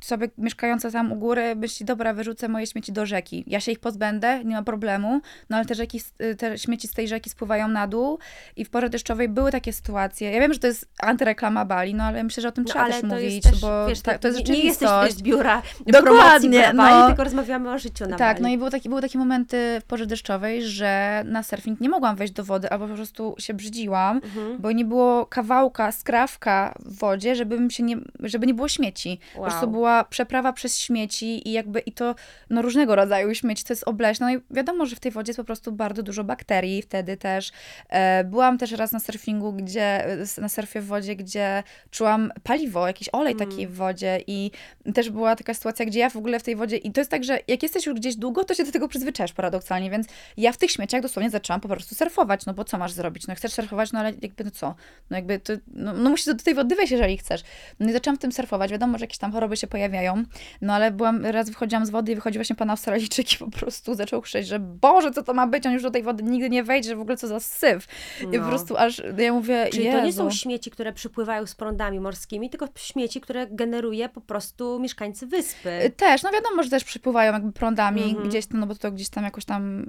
sobie mieszkająca tam u góry myśli, dobra, wyrzucę moje śmieci do rzeki. Ja się ich pozbędę, nie ma problemu, no ale te, rzeki, te śmieci z tej rzeki spływają na dół i w porze deszczowej były takie sytuacje. Ja wiem, że to jest antyreklama Bali, no ale myślę, że o tym No, trzeba też mówić, też, bo wiesz, ta, to jest nie, nie jesteś rzeczywistość. też biura Dokładnie, Bali, no. tylko rozmawiamy o życiu na Tak, Bali. no i były takie, były takie momenty w porze deszczowej, że na surfing nie mogłam wejść do wody, albo po prostu się brzydziłam, Mhm. bo nie było kawałka, skrawka w wodzie, żeby, się nie, żeby nie było śmieci. Po prostu Wow. Była przeprawa przez śmieci i jakby i to no, różnego rodzaju śmieci, to jest obleśne. No i wiadomo, że w tej wodzie jest po prostu bardzo dużo bakterii wtedy też. E, byłam też raz na surfingu, gdzie, na surfie w wodzie, gdzie czułam paliwo, jakiś olej Mm. taki w wodzie i też była taka sytuacja, gdzie ja w ogóle w tej wodzie i to jest tak, że jak jesteś już gdzieś długo, to się do tego przyzwyczajasz paradoksalnie, więc ja w tych śmieciach dosłownie zaczęłam po prostu surfować, no bo co masz zrobić? No chcesz surfować, no ale jakby no co? No jakby to, no, no musisz do tej wody wejść, jeżeli chcesz. No i zaczęłam w tym surfować, wiadomo, że jakieś tam choroby się pojawiają, no ale byłam, raz wychodziłam z wody i wychodzi właśnie pan Australijczyk i po prostu zaczął krzyczeć, że Boże, co to ma być? On już do tej wody nigdy nie wejdzie, że w ogóle co za syf. I po No. prostu aż, ja mówię, Czyli Jezu. to nie są śmieci, które przypływają z prądami morskimi, tylko śmieci, które generuje po prostu mieszkańcy wyspy. Y, Też, no wiadomo, że też przypływają jakby prądami Mhm. gdzieś tam, no bo to gdzieś tam jakoś tam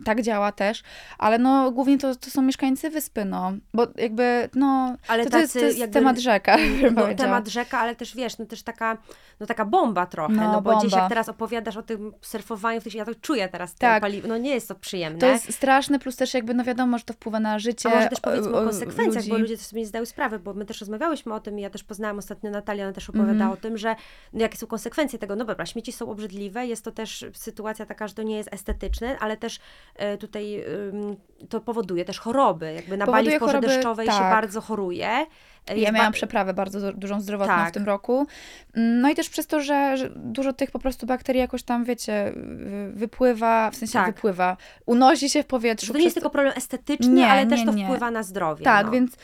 y, tak działa też, ale no głównie to, to są mieszkańcy wyspy, no, bo jakby, no, Ale to, to jest, tacy to jest jakby- temat rzeka, No, temat rzeka, ale też wiesz, no też taka, no taka bomba trochę, No, no, bo gdzieś bomba. jak teraz opowiadasz o tym surfowaniu, to się, ja to czuję teraz, Tak. tak. no nie jest to przyjemne. To jest straszne, plus też jakby, no wiadomo, że to wpływa na życie A może też powiedzmy o y, y, konsekwencjach, ludzi. bo ludzie też sobie nie zdają sprawy, bo my też rozmawiałyśmy o tym i ja też poznałam ostatnio Natalię, ona też opowiadała o tym, że no, jakie są konsekwencje tego. No dobra, śmieci są obrzydliwe, jest to też sytuacja taka, że to nie jest estetyczne, ale też e, tutaj to powoduje też choroby. Jakby na Powoduje Bali w porze choroby, deszczowej się tak. bardzo choruje. E, Ja miałam ba- przeprawę bardzo du- dużą zdrowotną Tak. w tym roku. Mm, No i też przez to, że, że dużo tych po prostu bakterii jakoś tam, wiecie, wy- wypływa, w sensie Tak. wypływa, unosi się w powietrzu. to nie jest przez tylko problem estetyczny, Nie, ale też nie, to nie. wpływa na zdrowie. Tak, no. więc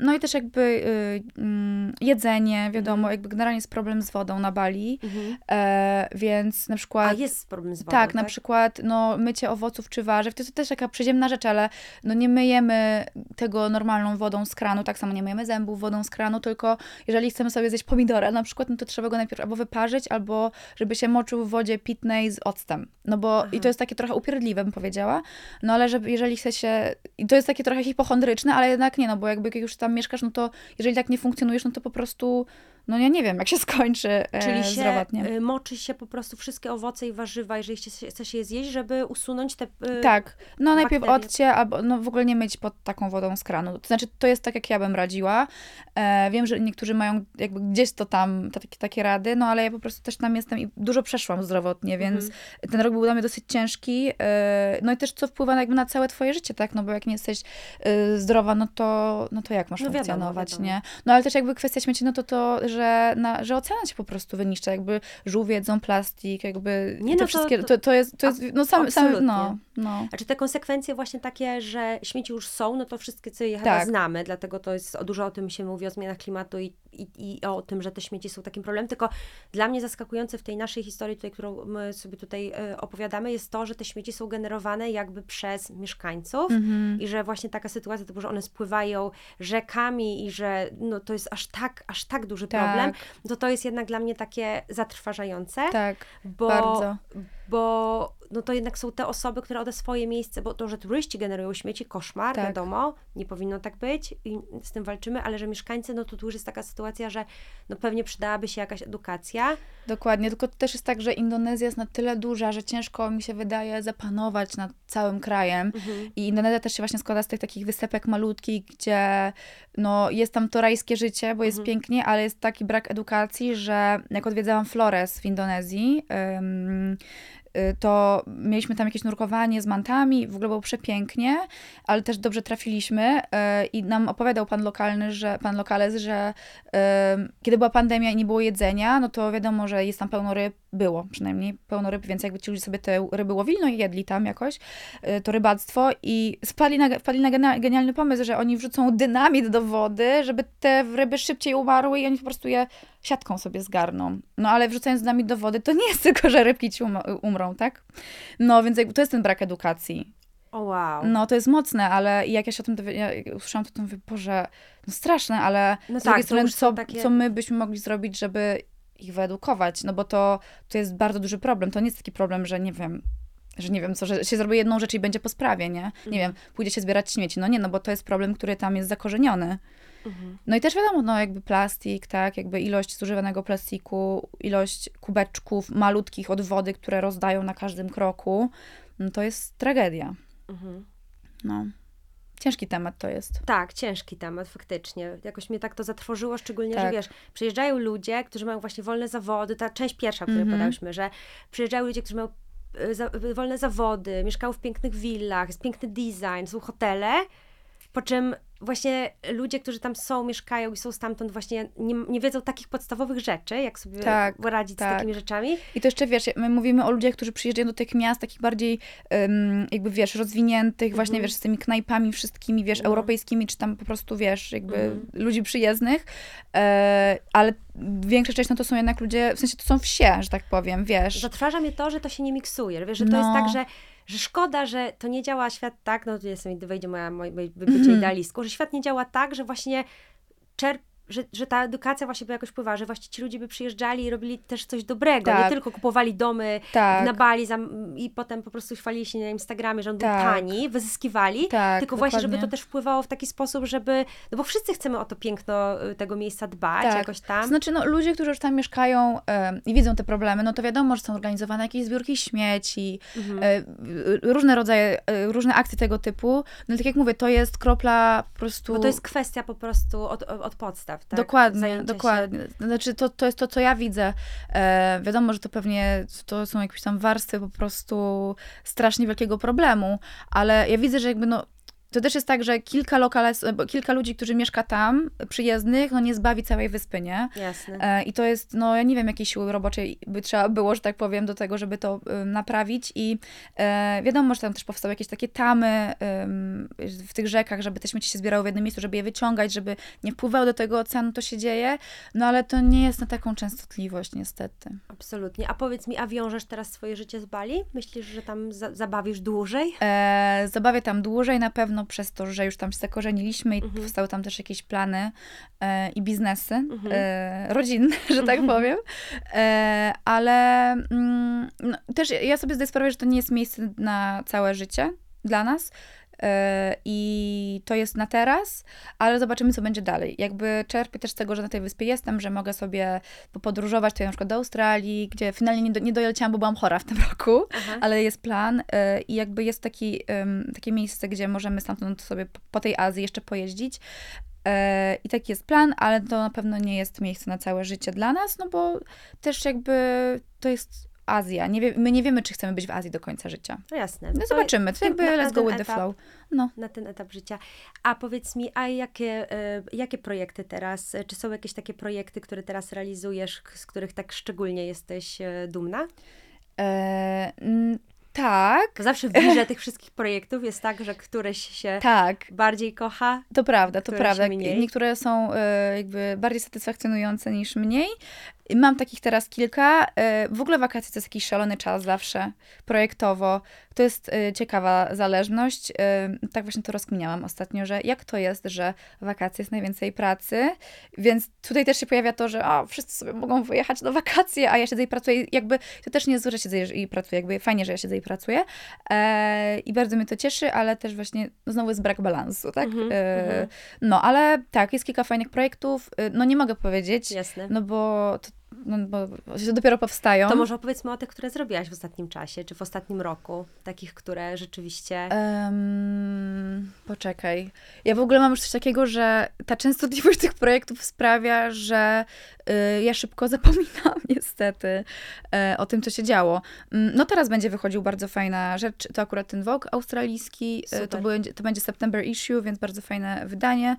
no i też jakby y, mm, jedzenie, wiadomo, Mhm. jakby generalnie jest problem z wodą na Bali, Mhm. e, więc na przykład... A jest problem z wodą, tak, na przykład no, mycie owoców czy warzyw, to jest też taka przyziemna rzecz, ale no, nie myjemy tego normalną wodą z kranu, tak samo nie myjemy zębów wodą z kranu, tylko jeżeli chcemy sobie zjeść pomidora na przykład, no to trzeba go najpierw albo wyparzyć, albo żeby się moczył w wodzie pitnej z octem. No bo Aha. i to jest takie trochę upierdliwe, bym powiedziała, no ale żeby, jeżeli chce się, i to jest takie trochę hipochondryczne, ale jednak nie, no bo jakby jak już tam mieszkasz, no to jeżeli tak nie funkcjonujesz, no to po prostu, no ja nie wiem, jak się skończy e, Czyli się zdrowotnie. y, moczy się po prostu wszystkie owoce i warzywa, jeżeli chce się je zjeść, żeby usunąć te... y, Tak, no najpierw bakterie. odcie, albo no w ogóle nie myć pod taką wodą z kranu. To znaczy, to jest tak, jak ja bym radziła. E, wiem, że niektórzy mają jakby gdzieś to tam, ta- takie, takie rady, no ale ja po prostu też tam jestem i dużo przeszłam zdrowotnie, więc Mhm. ten rok był dla mnie dosyć ciężki. E, no i też co wpływa jakby na całe twoje życie, tak? No bo jak nie jesteś e, zdrowa, no to, no to jak masz No wiadomo, funkcjonować, wiadomo. nie? No ale też jakby kwestia śmieci, no to to, że, na, że ocean się po prostu wyniszcza, jakby żółwie jedzą plastik, jakby Nie, te no to- wszystkie, to- to, to jest, to jest no sam, sam no, no. Znaczy te konsekwencje właśnie takie, że śmieci już są, no to wszystkie co je chyba Tak. znamy, dlatego to jest, dużo o tym się mówi, o zmianach klimatu i, i, i o tym, że te śmieci są takim problemem, tylko dla mnie zaskakujące w tej naszej historii, tutaj, którą my sobie tutaj e, opowiadamy, jest to, że te śmieci są generowane jakby przez mieszkańców Mhm. i że właśnie taka sytuacja, typu, że one spływają rzekami i że no, to jest aż tak, aż tak duży Tak. problem, to to jest jednak dla mnie takie zatrważające, Tak, bo, bardzo. bo no to jednak są te osoby, które o te swoje miejsce, bo to, że turyści generują śmieci, koszmar, Tak. wiadomo, nie powinno tak być i z tym walczymy, ale że mieszkańcy, no to tu już jest taka sytuacja, że no pewnie przydałaby się jakaś edukacja. Dokładnie, tylko to też jest tak, że Indonezja jest na tyle duża, że ciężko mi się wydaje zapanować nad całym krajem. I Indonezja też się właśnie składa z tych takich wysepek malutkich, gdzie no, jest tam to rajskie życie, bo jest Mhm. pięknie, ale jest taki brak edukacji, że jak odwiedzałam Flores w Indonezji, ym, to mieliśmy tam jakieś nurkowanie z mantami, w ogóle było przepięknie, ale też dobrze trafiliśmy y, i nam opowiadał pan lokalny, że pan lokales, że ym, kiedy była pandemia i nie było jedzenia, no to wiadomo, że jest tam pełno ryb, było przynajmniej pełno ryb, więc jakby ci ludzie sobie te ryby łowili, no i jedli tam jakoś, y, to rybactwo i spadli na, wpadli na genialny pomysł, że oni wrzucą dynamit do wody, żeby te ryby szybciej umarły i oni po prostu je siatką sobie zgarną. No ale wrzucając dynamit do wody, to nie jest tylko, że rybki ci um- umrą, tak? No więc jakby to jest ten brak edukacji. O wow. No to jest mocne, ale jak ja się o tym ja usłyszałam, to, to mówię, Boże, no straszne, ale No z tak, drugiej strony, co, takie- co my byśmy mogli zrobić, żeby ich wyedukować, no bo to, to jest bardzo duży problem. To nie jest taki problem, że nie wiem, że nie wiem co, że się zrobi jedną rzecz i będzie po sprawie, nie? Nie wiem, pójdzie się zbierać śmieci. No nie, no bo to jest problem, który tam jest zakorzeniony. No i też wiadomo, no jakby plastik, tak, jakby ilość zużywanego plastiku, ilość kubeczków malutkich od wody, które rozdają na każdym kroku, no to jest tragedia. Mhm. No. Ciężki temat to jest. Tak, ciężki temat, faktycznie. Jakoś mnie tak to zatrwożyło, szczególnie, że Tak. wiesz, przyjeżdżają ludzie, którzy mają właśnie wolne zawody, ta część pierwsza, o której Mhm. podałyśmy, że przyjeżdżają ludzie, którzy mają y, za, y, wolne zawody, mieszkają w pięknych willach, jest piękny design, są hotele, po czym właśnie ludzie, którzy tam są, mieszkają i są stamtąd właśnie nie, nie wiedzą takich podstawowych rzeczy, jak sobie Tak, radzić z tak. takimi rzeczami. I to jeszcze, wiesz, my mówimy o ludziach, którzy przyjeżdżają do tych miast takich bardziej, em, jakby, wiesz, rozwiniętych, właśnie, wiesz, z tymi knajpami wszystkimi, wiesz. No. europejskimi, czy tam po prostu, wiesz, jakby Mhm. ludzi przyjezdnych, e, ale większa część, no to są jednak ludzie, w sensie to są wsie, że tak powiem, wiesz. Zatrważa mnie to, że to się nie miksuje. Wiesz, że to jest No. tak, że, że szkoda, że to nie działa świat tak, no tu jestem, gdy wejdzie moja, moje wybycie Mhm. idealistką, że świat nie działa tak, że właśnie czerp że, że ta edukacja właśnie by jakoś wpływa, że właśnie ci ludzie by przyjeżdżali i robili też coś dobrego, nie Tak. tylko kupowali domy Tak. na Bali za, i potem po prostu chwalili się na Instagramie, że on był Tak. tani, wyzyskiwali, Tak, tylko właśnie, żeby to dokładnie. też wpływało w taki sposób, żeby, no bo wszyscy chcemy o to piękno y, tego miejsca dbać Tak. jakoś tam. Znaczy, no, ludzie, którzy już tam mieszkają i widzą te problemy, no to wiadomo, że są organizowane jakieś zbiórki śmieci, Mhm. e, różne rodzaje, e, różne akcje tego typu. No tak jak mówię, to jest kropla po prostu... Bo to jest kwestia po prostu od, od podstaw, tak? Dokładnie, Zajęcia się. dokładnie. Znaczy, to, to jest to, co ja widzę. E, wiadomo, że to pewnie to są jakieś tam warstwy po prostu strasznie wielkiego problemu, ale ja widzę, że jakby no. To też jest tak, że kilka lokales, kilka ludzi, którzy mieszka tam, przyjezdnych, no nie zbawi całej wyspy, nie? Jasne. E, I to jest, no ja nie wiem, jakiej siły roboczej by trzeba było, że tak powiem, do tego, żeby to naprawić. I e, wiadomo, że tam też powstały jakieś takie tamy w tych rzekach, żeby te śmieci się zbierały w jednym miejscu, żeby je wyciągać, żeby nie wpływało do tego oceanu, to się dzieje. No ale to nie jest na taką częstotliwość, niestety. Absolutnie. A powiedz mi, a wiążesz teraz swoje życie z Bali? Myślisz, że tam za zabawisz dłużej? E, zabawię tam dłużej, na pewno przez to, że już tam się zakorzeniliśmy i Mhm. powstały tam też jakieś plany e, i biznesy Mhm. e, rodzinne, że tak powiem. E, ale mm, no, też ja sobie zdaję sprawę, że to nie jest miejsce na całe życie dla nas. E, I to jest na teraz, ale zobaczymy, co będzie dalej. Jakby czerpię też z tego, że na tej wyspie jestem, że mogę sobie popodróżować tutaj na przykład do Australii, gdzie finalnie nie, do, nie doleciałam, bo byłam chora w tym roku, Aha. ale jest plan e, i jakby jest taki, takie miejsce, gdzie możemy stamtąd sobie po- po tej Azji jeszcze pojeździć. E, I taki jest plan, ale to na pewno nie jest miejsce na całe życie dla nas, no bo też jakby to jest Azja. Nie wie, my nie wiemy, czy chcemy być w Azji do końca życia. No jasne. No To zobaczymy, to jakby na- let's go with the etap- flow. No. Na ten etap życia. A powiedz mi, a jakie, e, jakie projekty teraz, czy są jakieś takie projekty, które teraz realizujesz, z których tak szczególnie jesteś e, dumna? E, tak, Bo zawsze w wirze tych wszystkich projektów jest tak, że któreś się tak. bardziej kocha. To prawda, to prawda. Niektóre są e, jakby bardziej satysfakcjonujące niż mniej. Mam takich teraz kilka. E, W ogóle wakacje to jest jakiś szalony czas zawsze, projektowo. To jest e, ciekawa zależność. E, Tak właśnie to rozkminiałam ostatnio, że jak to jest, że wakacje jest najwięcej pracy, więc tutaj też się pojawia to, że o, wszyscy sobie mogą wyjechać na wakacje, a ja siedzę i pracuję. Jakby to też nie jest złe, że siedzę i pracuję, jakby fajnie, że ja siedzę i pracuję. I bardzo mnie to cieszy, ale też właśnie no znowu jest brak balansu, tak? Mhm, mhm. No, ale tak, jest kilka fajnych projektów. No nie mogę powiedzieć, Jasne. no bo, to, no, bo dopiero powstają. To może opowiedzmy o tych, które zrobiłaś w ostatnim czasie, czy w ostatnim roku. Takich, które rzeczywiście... Em, poczekaj. Ja w ogóle mam już coś takiego, że ta częstotliwość tych projektów sprawia, że ja szybko zapominam niestety e, o tym, co się działo. Mm, No teraz będzie wychodził bardzo fajna rzecz, to akurat ten Vogue australijski, e, to, będzie, to będzie September issue, więc bardzo fajne wydanie.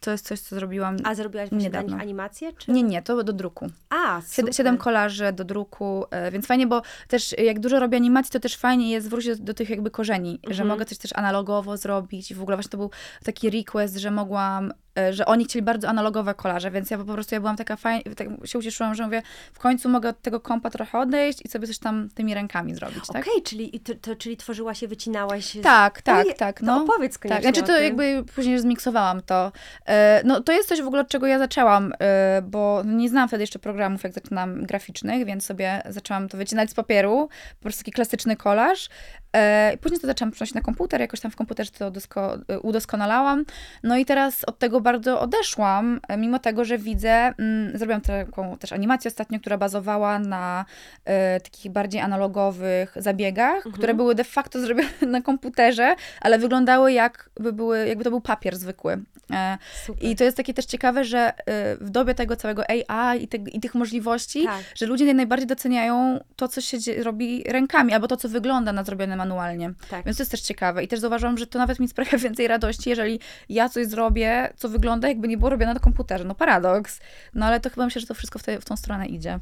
To jest coś, co zrobiłam... A zrobiłaś niedawno. animację? Czy... Nie, nie, to do druku. A, super. siedem kolarzy do druku, e, więc fajnie, bo też jak dużo robię animacji, to też fajnie jest wrócić do, do tych jakby korzeni, że Mhm. mogę coś też analogowo zrobić i w ogóle właśnie to był taki request, że mogłam że oni chcieli bardzo analogowe kolarze, więc ja po prostu ja byłam taka fajna, tak się ucieszyłam, że mówię, w końcu mogę od tego kompa trochę odejść i sobie coś tam tymi rękami zrobić, tak? Okej, czyli, to, to, czyli tworzyłaś je, wycinałaś. z- Tak, tak, Oje- tak. To No. opowiedz koniecznie Tak, znaczy to jakby później zmiksowałam to. E, No to jest coś w ogóle, od czego ja zaczęłam, e, bo nie znałam wtedy jeszcze programów, jak zaczynam graficznych, więc sobie zaczęłam to wycinać z papieru, po prostu taki klasyczny kolaż. E, Później to zaczęłam przenosić na komputer, jakoś tam w komputerze to dosko, e, udoskonalałam. No i teraz od tego bardzo odeszłam, e, mimo tego, że widzę, mm, zrobiłam taką też animację ostatnio, która bazowała na e, takich bardziej analogowych zabiegach, Mhm. które były de facto zrobione na komputerze, ale wyglądały jakby, były, jakby to był papier zwykły. E. I to jest takie też ciekawe, że e, w dobie tego całego AI i, te, i tych możliwości, Tak. że ludzie najbardziej doceniają to, co się robi rękami, albo to, co wygląda na zrobione manualnie. Tak. Więc to jest też ciekawe. I też zauważyłam, że to nawet mi sprawia więcej radości, jeżeli ja coś zrobię, co wygląda, jakby nie było robione na komputerze. No paradoks. No ale to chyba myślę, że to wszystko w, te, w tą stronę idzie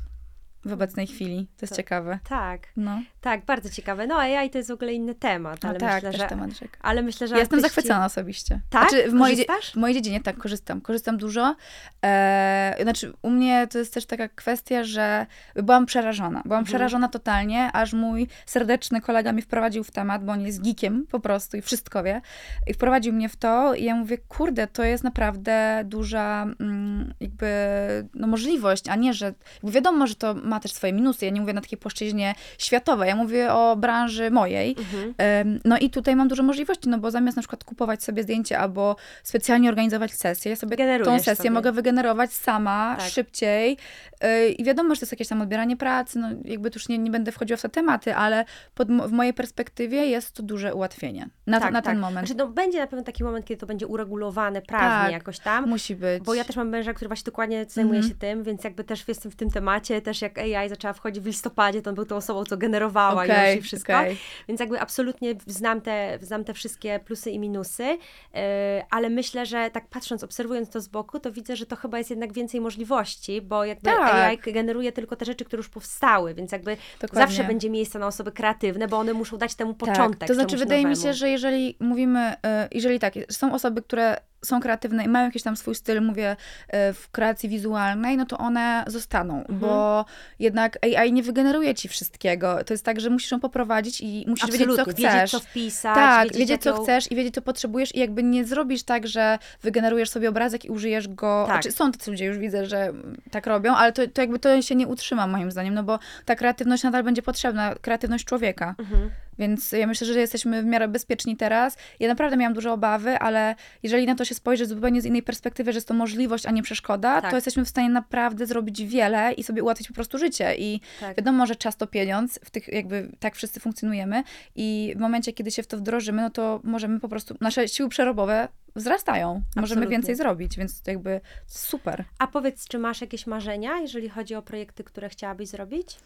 w obecnej chwili. To jest To- ciekawe. Tak, No, tak, bardzo ciekawe. No AI to jest w ogóle inny temat, no ale tak, myślę, że... temat. Ale myślę, że Ja jestem zachwycona osobiście. Tak? Znaczy, w, mojej, w mojej dziedzinie tak, korzystam. Korzystam dużo. E, znaczy, u mnie to jest też taka kwestia, że byłam przerażona. Byłam Mhm. przerażona totalnie, aż mój serdeczny kolega mnie wprowadził w temat, bo on jest geekiem po prostu i wszystko wie. I wprowadził mnie w to i ja mówię, kurde, to jest naprawdę duża mm, jakby no, możliwość, a nie, że wiadomo, że to ma też swoje minusy. Ja nie mówię na takiej płaszczyźnie światowej, ja mówię o branży mojej. Mhm. No i tutaj mam dużo możliwości, no bo zamiast na przykład kupować sobie zdjęcie albo specjalnie organizować sesję, ja sobie tą Generujesz sesję sobie. mogę wygenerować sama, Tak. szybciej Yy, i wiadomo, że to jest jakieś tam odbieranie pracy, no jakby tu już nie, nie będę wchodziła w te tematy, ale pod, w mojej perspektywie jest to duże ułatwienie na, tak, na tak. ten moment. Znaczy, no, będzie na pewno taki moment, kiedy to będzie uregulowane prawnie Tak. jakoś tam. Musi być. Bo ja też mam męża, który właśnie dokładnie zajmuje Mhm. się tym, więc jakby też jestem w tym temacie, też jak AI zaczęła wchodzić w listopadzie, to on był tą osobą, co generowała Okej, już i wszystko. okej. Więc jakby absolutnie znam te, znam te wszystkie plusy i minusy, yy, ale myślę, że tak patrząc, obserwując to z boku, to widzę, że to chyba jest jednak więcej możliwości, bo jakby Tak. AI generuje tylko te rzeczy, które już powstały, więc jakby Dokładnie. zawsze będzie miejsce na osoby kreatywne, bo one muszą dać temu początek. Tak, to znaczy wydaje mi nowemu. się, że jeżeli mówimy, e, jeżeli tak, są osoby, które są kreatywne i mają jakiś tam swój styl, mówię, e, w kreacji wizualnej, no to one zostaną, Mhm. bo jednak AI nie wygeneruje ci wszystkiego. To jest tak, że musisz ją poprowadzić i musisz wiedzieć, co Absolutnie, chcesz. wiedzieć, co wpisać, tak, wiedzieć, wiedzieć, co jaką- chcesz i wiedzieć, co potrzebujesz i jakby nie zrobisz tak, że wygenerujesz sobie obrazek i użyjesz go. Tak. Znaczy, są tacy ludzie, już widzę, że tak robią, ale to, to jakby to się nie utrzyma moim zdaniem, no bo ta kreatywność nadal będzie potrzebna, kreatywność człowieka. Mhm. Więc ja myślę, że jesteśmy w miarę bezpieczni teraz. Ja naprawdę miałam duże obawy, ale jeżeli na to się spojrzy zupełnie z innej perspektywy, że jest to możliwość, a nie przeszkoda, Tak. to jesteśmy w stanie naprawdę zrobić wiele i sobie ułatwić po prostu życie. I Tak. wiadomo, że czas to pieniądz, w tych jakby tak wszyscy funkcjonujemy i w momencie, kiedy się w to wdrożymy, no to możemy po prostu, nasze siły przerobowe wzrastają. Możemy Absolutnie. więcej zrobić, więc to jakby super. A powiedz, czy masz jakieś marzenia, jeżeli chodzi o projekty, które chciałabyś zrobić?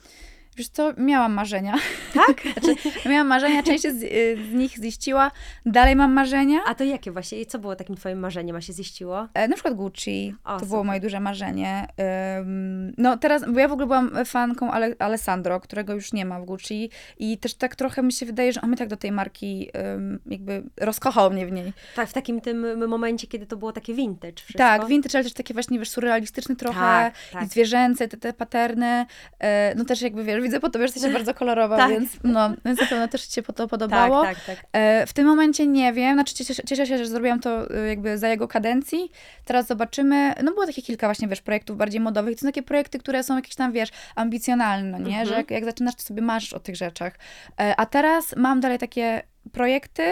Wiesz co, miałam marzenia. Tak? Znaczy, miałam marzenia, część z, y, z nich ziściła. Dalej mam marzenia. A to jakie właśnie? I Co było takim twoim marzeniem, a się ziściło? E, Na przykład Gucci, O, to super. było moje duże marzenie. Ym, No teraz, bo ja w ogóle byłam fanką Ale, Alessandro, którego już nie ma w Gucci i też tak trochę mi się wydaje, że on mnie tak do tej marki ym, jakby rozkochał mnie w niej. Tak, w takim tym momencie, kiedy to było takie vintage wszystko. Tak, vintage, ale też takie właśnie, wiesz, surrealistyczny trochę Tak, tak. i zwierzęce, te, te paterny. E, no też jakby, wiesz, widzę po tobie, że jesteś bardzo kolorowa, Tak. więc no, więc na pewno też ci się po to podobało. Tak, tak, tak. E, W tym momencie nie wiem, znaczy cieszę, cieszę się, że zrobiłam to e, jakby za jego kadencji. Teraz zobaczymy. No było takie kilka właśnie, wiesz, projektów bardziej modowych. To są takie projekty, które są jakieś tam, wiesz, ambicjonalne, nie? Mhm. Że jak, jak zaczynasz, to sobie marzysz o tych rzeczach. E, A teraz mam dalej takie projekty,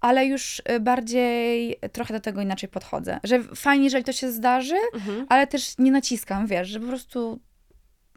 ale już e, bardziej trochę do tego inaczej podchodzę. Że fajnie, jeżeli to się zdarzy, Mhm. ale też nie naciskam, wiesz, że po prostu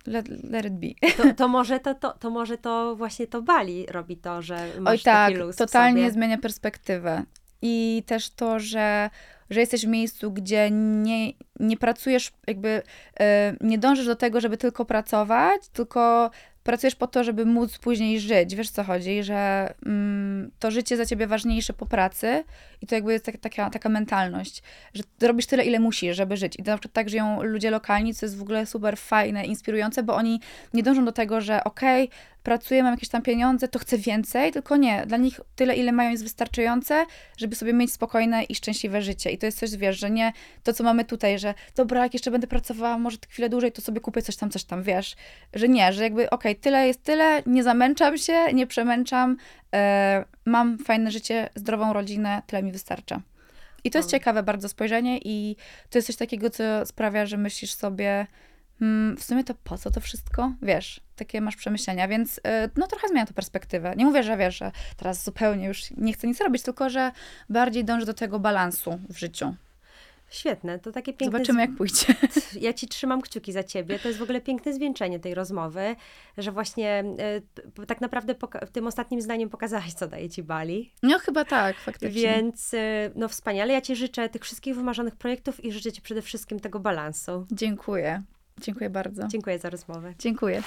let, let it be. To, to, może to, to, to może to właśnie to Bali robi to, że masz Oj tak, totalnie sobie. zmienia perspektywę. I też to, że, że jesteś w miejscu, gdzie nie, nie pracujesz, jakby e, nie dążysz do tego, żeby tylko pracować, tylko pracujesz po to, żeby móc później żyć. Wiesz co chodzi, że mm, to życie za ciebie ważniejsze po pracy i to jakby jest tak, taka, taka mentalność, że robisz tyle, ile musisz, żeby żyć. I to na przykład tak żyją ludzie lokalni, co jest w ogóle super fajne, inspirujące, bo oni nie dążą do tego, że okej, okay, pracuję, mam jakieś tam pieniądze, to chcę więcej, tylko nie. Dla nich tyle, ile mają jest wystarczające, żeby sobie mieć spokojne i szczęśliwe życie. I to jest coś, wiesz, że nie to, co mamy tutaj, że dobra, jak jeszcze będę pracowała może chwilę dłużej, to sobie kupię coś tam, coś tam, wiesz. Że nie, że jakby okej, okay, tyle jest tyle, nie zamęczam się, nie przemęczam, e, mam fajne życie, zdrową rodzinę, tyle mi wystarcza. I to jest ciekawe bardzo spojrzenie i to jest coś takiego, co sprawia, że myślisz sobie, w sumie to po co to wszystko? Wiesz, takie masz przemyślenia, więc e, no trochę zmienia to perspektywę. Nie mówię, że wiesz, że teraz zupełnie już nie chcę nic robić, tylko że bardziej dążę do tego balansu w życiu. Świetne, to takie piękne. Zobaczymy, jak pójdzie. Ja ci trzymam kciuki za ciebie. To jest w ogóle piękne zwieńczenie tej rozmowy, że właśnie y, tak naprawdę tym ostatnim zdaniem pokazałaś, co daje ci Bali. No, chyba tak, faktycznie. Więc y, no wspaniale. Ja ci życzę tych wszystkich wymarzonych projektów i życzę ci przede wszystkim tego balansu. Dziękuję. Dziękuję bardzo. Dziękuję za rozmowę. Dziękuję.